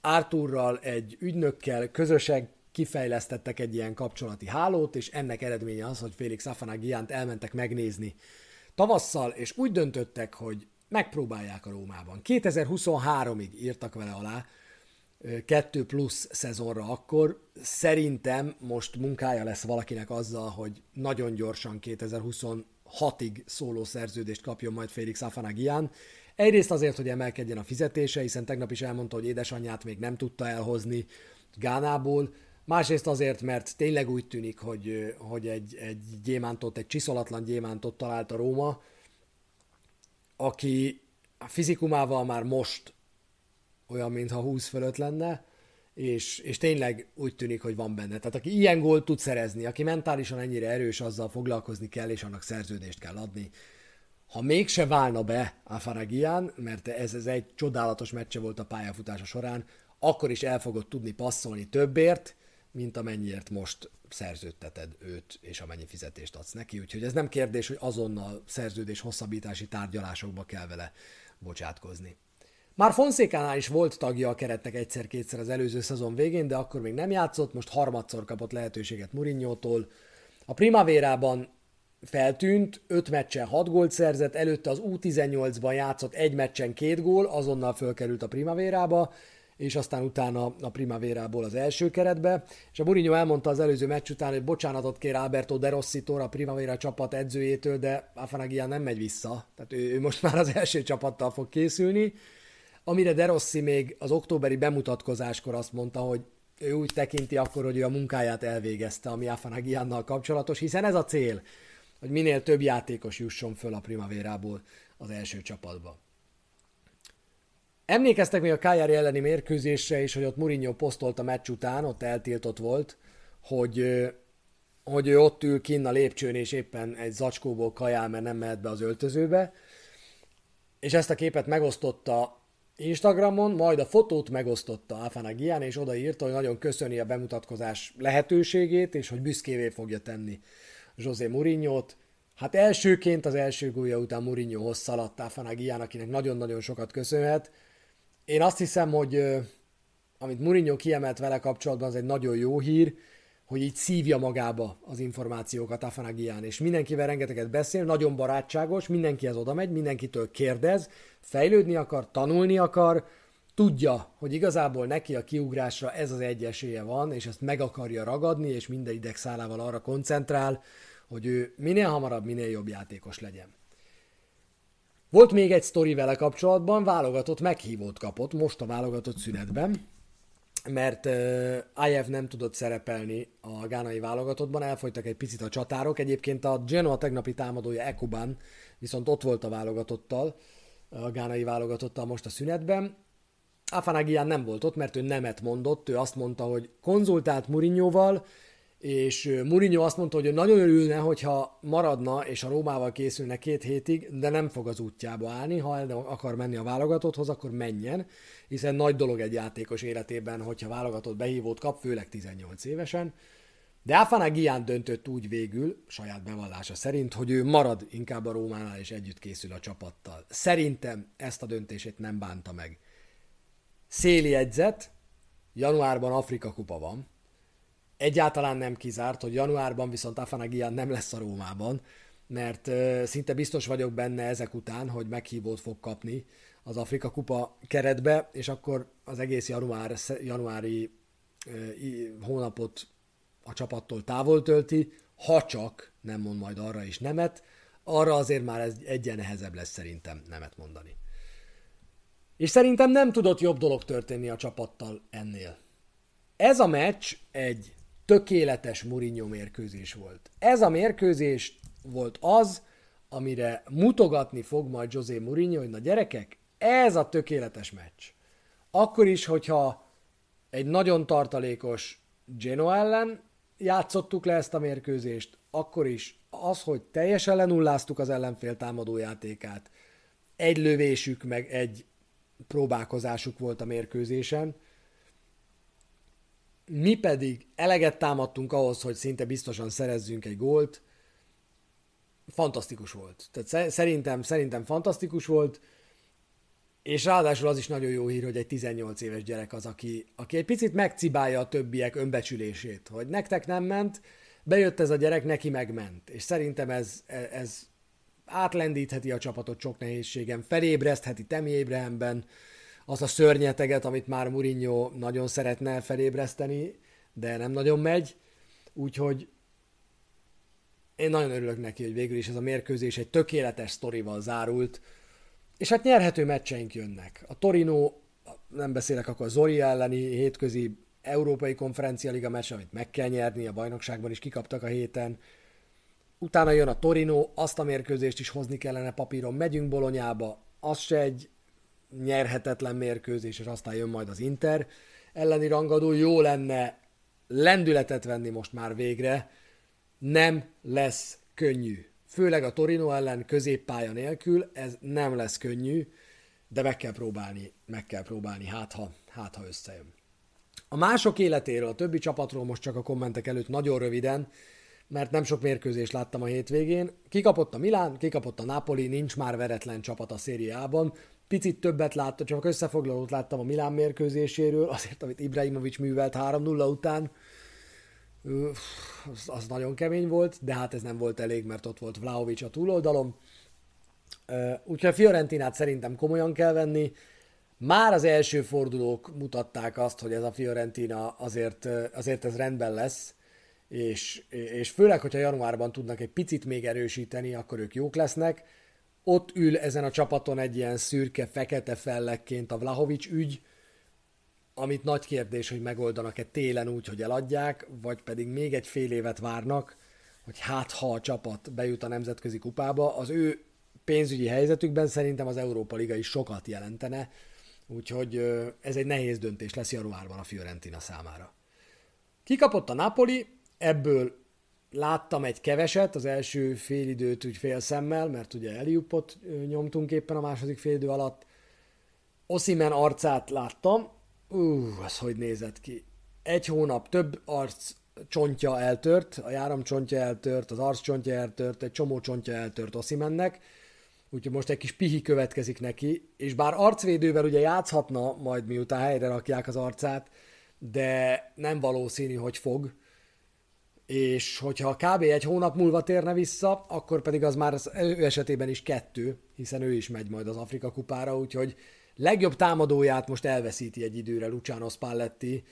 Arthurral, egy ügynökkel közösen kifejlesztettek egy ilyen kapcsolati hálót, és ennek eredménye az, hogy Félix Afanagiánt elmentek megnézni tavasszal, és úgy döntöttek, hogy megpróbálják a Rómában. 2023-ig írtak vele alá, kettő plusz szezonra akkor. Szerintem most munkája lesz valakinek azzal, hogy nagyon gyorsan 2026-ig szóló szerződést kapjon majd Félix Afanagian. Egyrészt azért, hogy emelkedjen a fizetése, hiszen tegnap is elmondta, hogy édesanyját még nem tudta elhozni Gánából, Másrészt azért, mert tényleg úgy tűnik, hogy, hogy egy, egy gyémántot, egy csiszolatlan gyémántot talált a Róma, aki a fizikumával már most olyan, mintha 20 fölött lenne, és, és tényleg úgy tűnik, hogy van benne. Tehát aki ilyen gólt tud szerezni, aki mentálisan ennyire erős, azzal foglalkozni kell, és annak szerződést kell adni. Ha mégse válna be a Faragian, mert ez, ez egy csodálatos meccse volt a pályafutása során, akkor is el fogod tudni passzolni többért, mint amennyiért most szerződteted őt, és amennyi fizetést adsz neki. Úgyhogy ez nem kérdés, hogy azonnal szerződés hosszabbítási tárgyalásokba kell vele bocsátkozni. Már Fonszékánál is volt tagja a keretnek egyszer-kétszer az előző szezon végén, de akkor még nem játszott, most harmadszor kapott lehetőséget Murinyótól. A Primavérában feltűnt, 5 meccsen 6 gólt szerzett, előtte az U18-ban játszott egy meccsen két gól, azonnal fölkerült a Primavérába, és aztán utána a Primavérából az első keretbe, és a Mourinho elmondta az előző meccs után, hogy bocsánatot kér Alberto De rossi a Primavera csapat edzőjétől, de Afanagia nem megy vissza, tehát ő, ő most már az első csapattal fog készülni. Amire De Rossi még az októberi bemutatkozáskor azt mondta, hogy ő úgy tekinti akkor, hogy ő a munkáját elvégezte, ami Afanagiannal kapcsolatos, hiszen ez a cél, hogy minél több játékos jusson föl a Primavérából az első csapatba. Emlékeztek még a Kájári elleni mérkőzésre is, hogy ott Mourinho posztolt a meccs után, ott eltiltott volt, hogy, hogy ő ott ül kinn a lépcsőn, és éppen egy zacskóból kajál, mert nem mehet be az öltözőbe. És ezt a képet megosztotta Instagramon, majd a fotót megosztotta Afanagian, és odaírta, hogy nagyon köszöni a bemutatkozás lehetőségét, és hogy büszkévé fogja tenni José Mourinho-t. Hát elsőként az első gólya után Mourinhohoz szaladt Afanagian, akinek nagyon-nagyon sokat köszönhet. Én azt hiszem, hogy amit Mourinho kiemelt vele kapcsolatban, az egy nagyon jó hír, hogy így szívja magába az információkat Afanagian, és mindenkivel rengeteget beszél, nagyon barátságos, mindenkihez oda megy, mindenkitől kérdez, fejlődni akar, tanulni akar, tudja, hogy igazából neki a kiugrásra ez az egy esélye van, és ezt meg akarja ragadni, és minden idegszálával arra koncentrál, hogy ő minél hamarabb, minél jobb játékos legyen. Volt még egy sztori vele kapcsolatban, válogatott meghívót kapott most a válogatott szünetben, mert uh, IF nem tudott szerepelni a gánai válogatottban, elfogytak egy picit a csatárok. Egyébként a Genoa tegnapi támadója Ekuban viszont ott volt a válogatottal, a gánai válogatottal most a szünetben. Afanagian nem volt ott, mert ő nemet mondott, ő azt mondta, hogy konzultált Murinyóval, és Mourinho azt mondta, hogy nagyon örülne, hogyha maradna és a Rómával készülne két hétig, de nem fog az útjába állni, ha el akar menni a válogatotthoz, akkor menjen, hiszen nagy dolog egy játékos életében, hogyha válogatott behívót kap, főleg 18 évesen. De Afana Gian döntött úgy végül, saját bevallása szerint, hogy ő marad inkább a Rómánál és együtt készül a csapattal. Szerintem ezt a döntését nem bánta meg. Széli edzet, januárban Afrika kupa van, Egyáltalán nem kizárt, hogy januárban viszont Afanagian nem lesz a Rómában, mert szinte biztos vagyok benne ezek után, hogy meghívót fog kapni az Afrika Kupa keretbe, és akkor az egész január, januári hónapot a csapattól távol tölti, ha csak nem mond majd arra is nemet, arra azért már ez egyen nehezebb lesz szerintem nemet mondani. És szerintem nem tudott jobb dolog történni a csapattal ennél. Ez a meccs egy tökéletes Mourinho mérkőzés volt. Ez a mérkőzés volt az, amire mutogatni fog majd José Mourinho, hogy na gyerekek, ez a tökéletes meccs. Akkor is, hogyha egy nagyon tartalékos Genoa ellen játszottuk le ezt a mérkőzést, akkor is az, hogy teljesen lenulláztuk az ellenfél támadójátékát, egy lövésük, meg egy próbálkozásuk volt a mérkőzésen, mi pedig eleget támadtunk ahhoz, hogy szinte biztosan szerezzünk egy gólt. Fantasztikus volt. Tehát szerintem, szerintem fantasztikus volt, és ráadásul az is nagyon jó hír, hogy egy 18 éves gyerek az, aki, aki egy picit megcibálja a többiek önbecsülését, hogy nektek nem ment, bejött ez a gyerek, neki megment. És szerintem ez, ez átlendítheti a csapatot sok nehézségem, felébresztheti Temi Ébrahemben, az a szörnyeteget, amit már Mourinho nagyon szeretne felébreszteni, de nem nagyon megy. Úgyhogy én nagyon örülök neki, hogy végül is ez a mérkőzés egy tökéletes sztorival zárult, és hát nyerhető meccseink jönnek. A Torino, nem beszélek akkor a Zori elleni hétközi Európai Konferencia Liga meccs, amit meg kell nyerni, a bajnokságban is kikaptak a héten. Utána jön a Torino, azt a mérkőzést is hozni kellene papíron, megyünk Bolonyába, az se egy nyerhetetlen mérkőzés, és aztán jön majd az Inter elleni rangadó. Jó lenne lendületet venni most már végre. Nem lesz könnyű. Főleg a Torino ellen középpálya nélkül, ez nem lesz könnyű, de meg kell próbálni, meg kell próbálni, hát ha, hát ha összejön. A mások életéről, a többi csapatról most csak a kommentek előtt nagyon röviden, mert nem sok mérkőzést láttam a hétvégén. Kikapott a Milán, kikapott a Napoli, nincs már veretlen csapat a szériában, picit többet láttam, csak összefoglalót láttam a Milán mérkőzéséről, azért, amit Ibrahimovic művelt 3-0 után, az, az nagyon kemény volt, de hát ez nem volt elég, mert ott volt Vlaovic a túloldalon. Úgyhogy a Fiorentinát szerintem komolyan kell venni. Már az első fordulók mutatták azt, hogy ez a Fiorentina azért, azért ez rendben lesz, és, és főleg, hogyha januárban tudnak egy picit még erősíteni, akkor ők jók lesznek ott ül ezen a csapaton egy ilyen szürke, fekete fellekként a Vlahovics ügy, amit nagy kérdés, hogy megoldanak-e télen úgy, hogy eladják, vagy pedig még egy fél évet várnak, hogy hát ha a csapat bejut a nemzetközi kupába, az ő pénzügyi helyzetükben szerintem az Európa Liga is sokat jelentene, úgyhogy ez egy nehéz döntés lesz januárban a Fiorentina számára. Kikapott a Napoli, ebből láttam egy keveset, az első félidőt úgy fél szemmel, mert ugye Eliupot nyomtunk éppen a második félidő alatt. Oszimen arcát láttam, ú, az hogy nézett ki. Egy hónap több arc csontja eltört, a járam csontja eltört, az arc csontja eltört, egy csomó csontja eltört Oszimennek, úgyhogy most egy kis pihi következik neki, és bár arcvédővel ugye játszhatna majd miután helyre rakják az arcát, de nem valószínű, hogy fog, és hogyha kb. egy hónap múlva térne vissza, akkor pedig az már az ő esetében is kettő, hiszen ő is megy majd az Afrika kupára, úgyhogy legjobb támadóját most elveszíti egy időre Luciano Spalletti,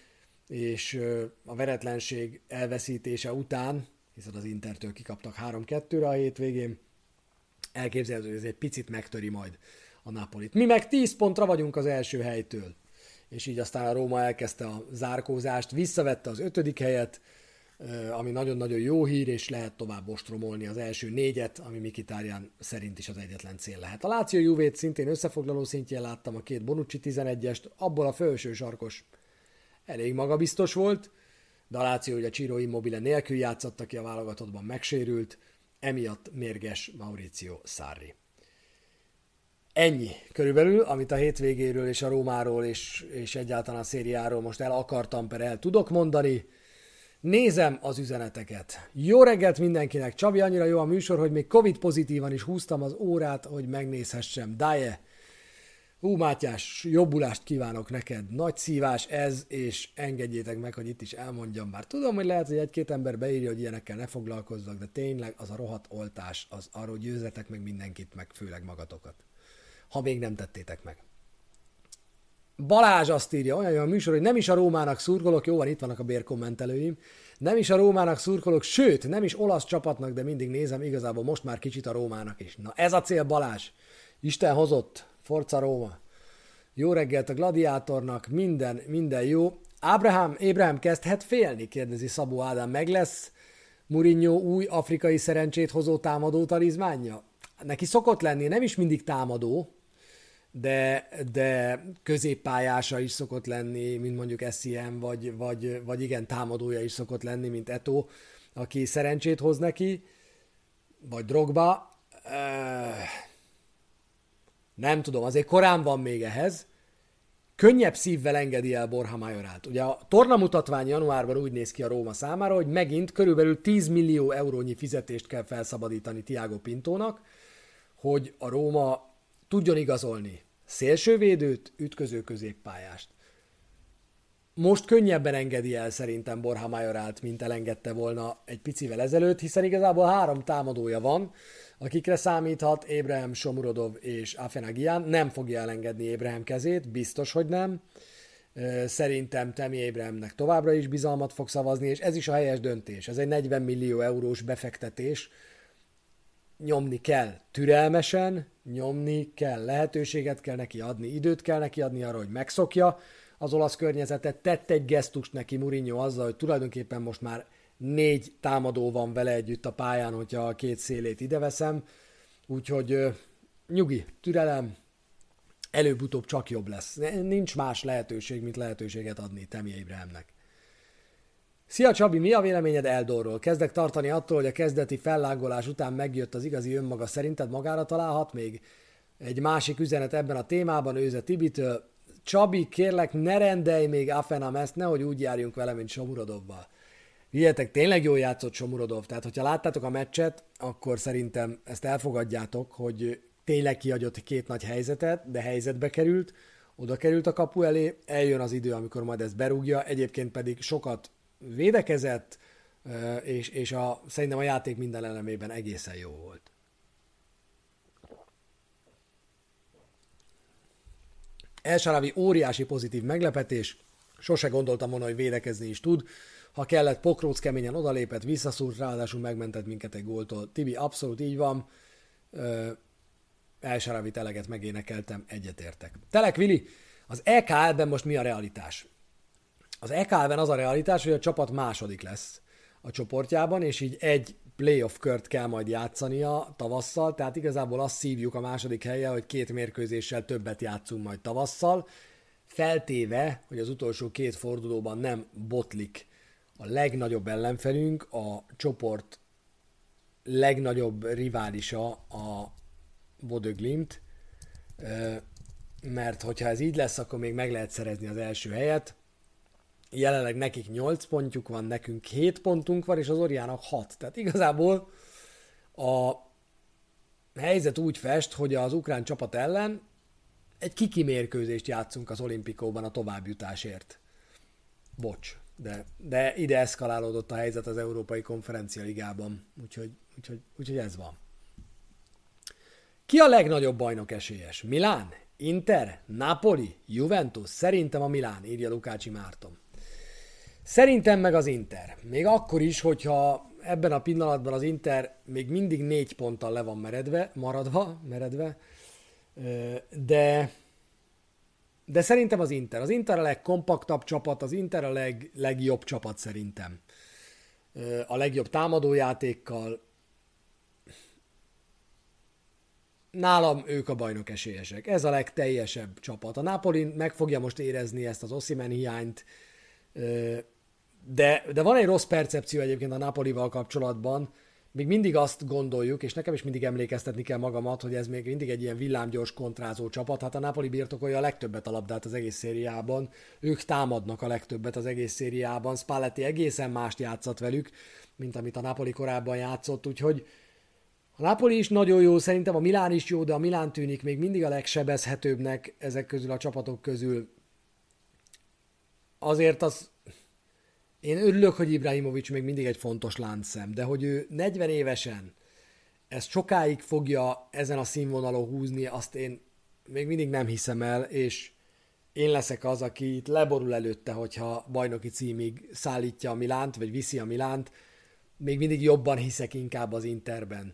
és a veretlenség elveszítése után, hiszen az Intertől kikaptak 3-2-re a hétvégén, elképzelhető, hogy ez egy picit megtöri majd a Napolit. Mi meg 10 pontra vagyunk az első helytől, és így aztán a Róma elkezdte a zárkózást, visszavette az ötödik helyet, ami nagyon-nagyon jó hír, és lehet tovább ostromolni az első négyet, ami Mikitárján szerint is az egyetlen cél lehet. A Láció Juvét szintén összefoglaló szintjén láttam a két Bonucci 11-est, abból a felső sarkos elég magabiztos volt, de a Láció ugye Csiro Immobile nélkül játszott, aki a válogatottban megsérült, emiatt mérges Mauricio Sarri. Ennyi körülbelül, amit a hétvégéről és a Rómáról és, és egyáltalán a szériáról most el akartam, per el tudok mondani. Nézem az üzeneteket. Jó reggelt mindenkinek! Csabi, annyira jó a műsor, hogy még Covid pozitívan is húztam az órát, hogy megnézhessem. Daje! Hú, Mátyás, jobbulást kívánok neked. Nagy szívás ez, és engedjétek meg, hogy itt is elmondjam. Bár tudom, hogy lehet, hogy egy-két ember beírja, hogy ilyenekkel ne foglalkozzak, de tényleg az a rohadt oltás, az arról győzetek meg mindenkit, meg főleg magatokat. Ha még nem tettétek meg. Balázs azt írja, olyan a műsor, hogy nem is a Rómának szurkolok, jó van, itt vannak a bérkommentelőim, nem is a Rómának szurkolok, sőt, nem is olasz csapatnak, de mindig nézem, igazából most már kicsit a Rómának is. Na ez a cél, Balázs. Isten hozott, Forca Róma. Jó reggelt a gladiátornak, minden, minden jó. Ábrahám, Ébrahám kezdhet félni, kérdezi Szabó Ádám. Meg lesz Mourinho új afrikai szerencsét hozó támadó talizmánja? Neki szokott lenni, nem is mindig támadó, de, de középpályása is szokott lenni, mint mondjuk SCM, vagy, vagy, vagy igen, támadója is szokott lenni, mint Eto, aki szerencsét hoz neki, vagy Drogba. Nem tudom, azért korán van még ehhez. Könnyebb szívvel engedi el Borja Majorát. Ugye a tornamutatvány januárban úgy néz ki a Róma számára, hogy megint körülbelül 10 millió eurónyi fizetést kell felszabadítani Tiago Pintónak, hogy a Róma tudjon igazolni szélsővédőt, ütköző középpályást. Most könnyebben engedi el szerintem Borja Majorát, mint elengedte volna egy picivel ezelőtt, hiszen igazából három támadója van, akikre számíthat Ébrahim Somurodov és Afenagian. Nem fogja elengedni Ébrahim kezét, biztos, hogy nem. Szerintem Temi Ébrahimnek továbbra is bizalmat fog szavazni, és ez is a helyes döntés. Ez egy 40 millió eurós befektetés, nyomni kell türelmesen, nyomni kell, lehetőséget kell neki adni, időt kell neki adni arra, hogy megszokja az olasz környezetet. Tett egy gesztust neki Mourinho azzal, hogy tulajdonképpen most már négy támadó van vele együtt a pályán, hogyha a két szélét ide veszem. Úgyhogy nyugi, türelem, előbb-utóbb csak jobb lesz. Nincs más lehetőség, mint lehetőséget adni Temi Ibrahimnek. Szia Csabi, mi a véleményed Eldorról? Kezdek tartani attól, hogy a kezdeti fellángolás után megjött az igazi önmaga. Szerinted magára találhat még? Egy másik üzenet ebben a témában, Őze Tibitől. Csabi, kérlek, ne rendelj még Afenam ezt, nehogy úgy járjunk vele, mint Somurodovval. Ilyetek tényleg jól játszott Somurodov, tehát hogyha láttátok a meccset, akkor szerintem ezt elfogadjátok, hogy tényleg kiadott két nagy helyzetet, de helyzetbe került, oda került a kapu elé, eljön az idő, amikor majd ezt berúgja, egyébként pedig sokat védekezett, és, és a, szerintem a játék minden elemében egészen jó volt. Elsaravi óriási pozitív meglepetés, sose gondoltam volna, hogy védekezni is tud. Ha kellett, Pokróc keményen odalépett, visszaszúrt, ráadásul megmentett minket egy góltól. Tibi, abszolút így van. Elsaravit eleget megénekeltem, egyetértek. Telek Vili, az EKL-ben most mi a realitás? Az EKL-ben az a realitás, hogy a csapat második lesz a csoportjában, és így egy playoff kört kell majd játszania tavasszal, tehát igazából azt szívjuk a második helye, hogy két mérkőzéssel többet játszunk majd tavasszal, feltéve, hogy az utolsó két fordulóban nem botlik a legnagyobb ellenfelünk, a csoport legnagyobb riválisa a Bodö Glimt, mert hogyha ez így lesz, akkor még meg lehet szerezni az első helyet. Jelenleg nekik 8 pontjuk van, nekünk 7 pontunk van, és az Oriának 6. Tehát igazából a helyzet úgy fest, hogy az ukrán csapat ellen egy kikimérkőzést játszunk az olimpikóban a továbbjutásért. Bocs, de, de ide eszkalálódott a helyzet az Európai Konferencia Ligában, úgyhogy, úgyhogy, úgyhogy ez van. Ki a legnagyobb bajnok esélyes? Milán? Inter? Napoli? Juventus? Szerintem a Milán, írja Lukácsi Márton. Szerintem meg az Inter. Még akkor is, hogyha ebben a pillanatban az Inter még mindig négy ponttal le van meredve, maradva, meredve, de, de szerintem az Inter. Az Inter a legkompaktabb csapat, az Inter a leg, legjobb csapat szerintem. A legjobb támadójátékkal. Nálam ők a bajnok esélyesek. Ez a legteljesebb csapat. A Napoli meg fogja most érezni ezt az Oszimen hiányt, de, de van egy rossz percepció egyébként a Napolival kapcsolatban, még mindig azt gondoljuk, és nekem is mindig emlékeztetni kell magamat, hogy ez még mindig egy ilyen villámgyors kontrázó csapat. Hát a Napoli birtokolja a legtöbbet a labdát az egész szériában. Ők támadnak a legtöbbet az egész szériában. Spalletti egészen mást játszott velük, mint amit a Napoli korábban játszott, úgyhogy a Napoli is nagyon jó, szerintem a Milán is jó, de a Milán tűnik még mindig a legsebezhetőbbnek ezek közül a csapatok közül. Azért az én örülök, hogy Ibrahimovics még mindig egy fontos láncszem, de hogy ő 40 évesen ezt sokáig fogja ezen a színvonalon húzni, azt én még mindig nem hiszem el, és én leszek az, aki itt leborul előtte, hogyha bajnoki címig szállítja a Milánt, vagy viszi a Milánt, még mindig jobban hiszek inkább az Interben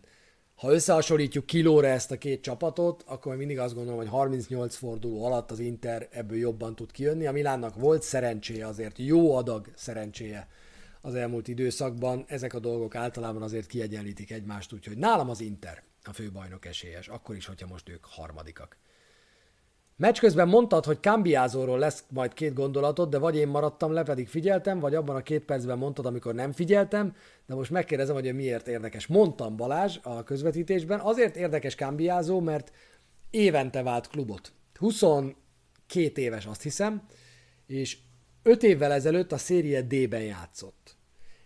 ha összehasonlítjuk kilóra ezt a két csapatot, akkor mindig azt gondolom, hogy 38 forduló alatt az Inter ebből jobban tud kijönni. A Milánnak volt szerencséje azért, jó adag szerencséje az elmúlt időszakban. Ezek a dolgok általában azért kiegyenlítik egymást, úgyhogy nálam az Inter a főbajnok esélyes, akkor is, hogyha most ők harmadikak. Meccs közben mondtad, hogy Cambiázóról lesz majd két gondolatod, de vagy én maradtam le, pedig figyeltem, vagy abban a két percben mondtad, amikor nem figyeltem, de most megkérdezem, hogy miért érdekes. Mondtam Balázs a közvetítésben, azért érdekes Cambiázó, mert évente vált klubot. 22 éves azt hiszem, és 5 évvel ezelőtt a Szérie D-ben játszott.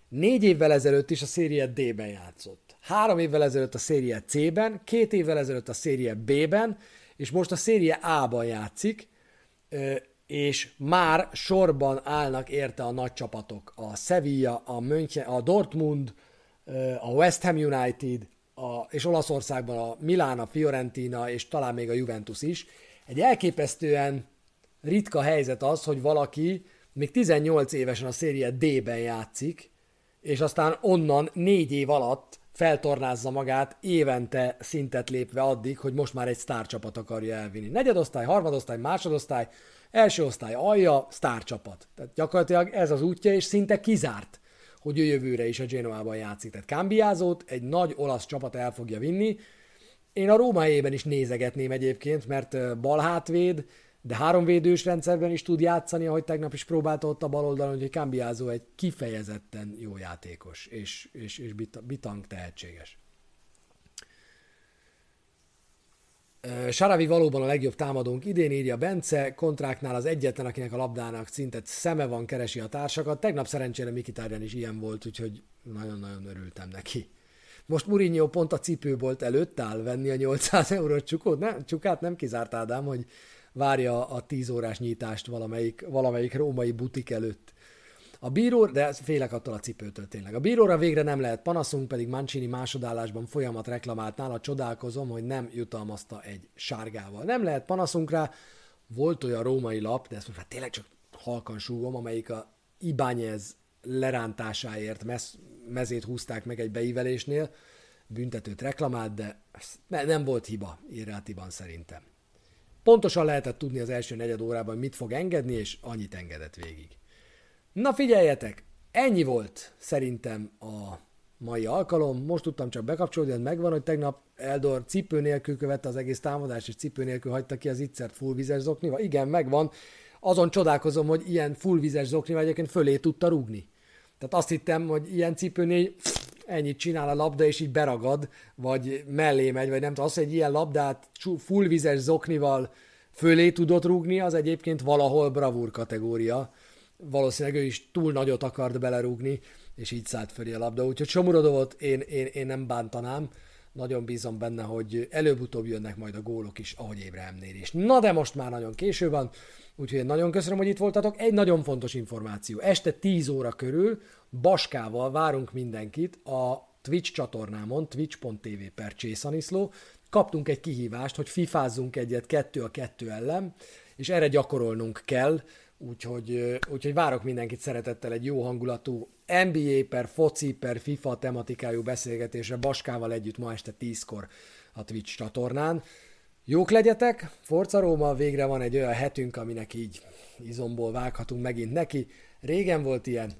4 évvel ezelőtt is a Szérie D-ben játszott. 3 évvel ezelőtt a Szérie C-ben, 2 évvel ezelőtt a Szérie B-ben, és most a szérie A-ban játszik, és már sorban állnak érte a nagy csapatok. A Sevilla, a München, a Dortmund, a West Ham United, a, és Olaszországban a Milán, a Fiorentina, és talán még a Juventus is. Egy elképesztően ritka helyzet az, hogy valaki még 18 évesen a széria D-ben játszik, és aztán onnan négy év alatt feltornázza magát évente szintet lépve addig, hogy most már egy sztárcsapat akarja elvinni. Negyedosztály, harmadosztály, másodosztály, első osztály alja, sztárcsapat. Tehát gyakorlatilag ez az útja, és szinte kizárt, hogy ő jövőre is a Genoában játszik. Tehát Cambiázót egy nagy olasz csapat el fogja vinni. Én a Róma is nézegetném egyébként, mert balhátvéd, de háromvédős rendszerben is tud játszani, ahogy tegnap is próbálta ott a bal oldalon, hogy Cambiázó egy kifejezetten jó játékos, és, és, és bitang tehetséges. Saravi valóban a legjobb támadónk idén, írja Bence, kontráknál az egyetlen, akinek a labdának szinte szeme van, keresi a társakat. Tegnap szerencsére Mikitárján is ilyen volt, úgyhogy nagyon-nagyon örültem neki. Most Mourinho pont a cipőbolt előtt áll venni a 800 eurós csukót. Nem, csukát nem kizárt Ádám, hogy várja a 10 órás nyitást valamelyik, valamelyik római butik előtt. A bíró, de félek attól a cipőtől tényleg. A bíróra végre nem lehet panaszunk, pedig Mancini másodállásban folyamat reklamált nála, csodálkozom, hogy nem jutalmazta egy sárgával. Nem lehet panaszunk rá, volt olyan római lap, de ezt most már tényleg csak halkan súgom, amelyik a Ibányez lerántásáért mez, mezét húzták meg egy beívelésnél, büntetőt reklamált, de nem volt hiba Irrátiban szerintem. Pontosan lehetett tudni az első negyed órában, mit fog engedni, és annyit engedett végig. Na figyeljetek, ennyi volt szerintem a mai alkalom. Most tudtam csak bekapcsolni, hogy megvan, hogy tegnap Eldor cipő nélkül követte az egész támadást, és cipő nélkül hagyta ki az ittszert fullvizes zoknival. Igen, megvan. Azon csodálkozom, hogy ilyen fullvizes zoknival egyébként fölé tudta rúgni. Tehát azt hittem, hogy ilyen cipőnél ennyit csinál a labda, és így beragad, vagy mellé megy, vagy nem tudom, az, hogy egy ilyen labdát fullvizes zoknival fölé tudott rúgni, az egyébként valahol bravúr kategória. Valószínűleg ő is túl nagyot akart belerúgni, és így szállt fölé a labda. Úgyhogy Somurodovot én, én, én nem bántanám. Nagyon bízom benne, hogy előbb-utóbb jönnek majd a gólok is, ahogy Ébrahimnél is. Na de most már nagyon késő van, úgyhogy én nagyon köszönöm, hogy itt voltatok. Egy nagyon fontos információ. Este 10 óra körül Baskával várunk mindenkit a Twitch csatornámon, twitch.tv per Csészaniszló. Kaptunk egy kihívást, hogy fifázzunk egyet kettő a kettő ellen, és erre gyakorolnunk kell, úgyhogy, úgyhogy várok mindenkit szeretettel egy jó hangulatú NBA per foci per FIFA tematikájú beszélgetésre Baskával együtt ma este 10-kor a Twitch csatornán. Jók legyetek, Forca Róma, végre van egy olyan hetünk, aminek így izomból vághatunk megint neki. Régen volt ilyen,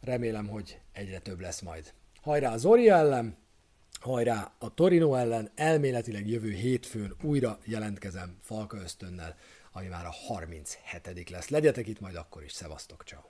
remélem, hogy egyre több lesz majd. Hajrá az Ori ellen, hajrá a Torino ellen, elméletileg jövő hétfőn újra jelentkezem Falka ösztönnel, ami már a 37. lesz. Legyetek itt majd akkor is, szevasztok, ciao.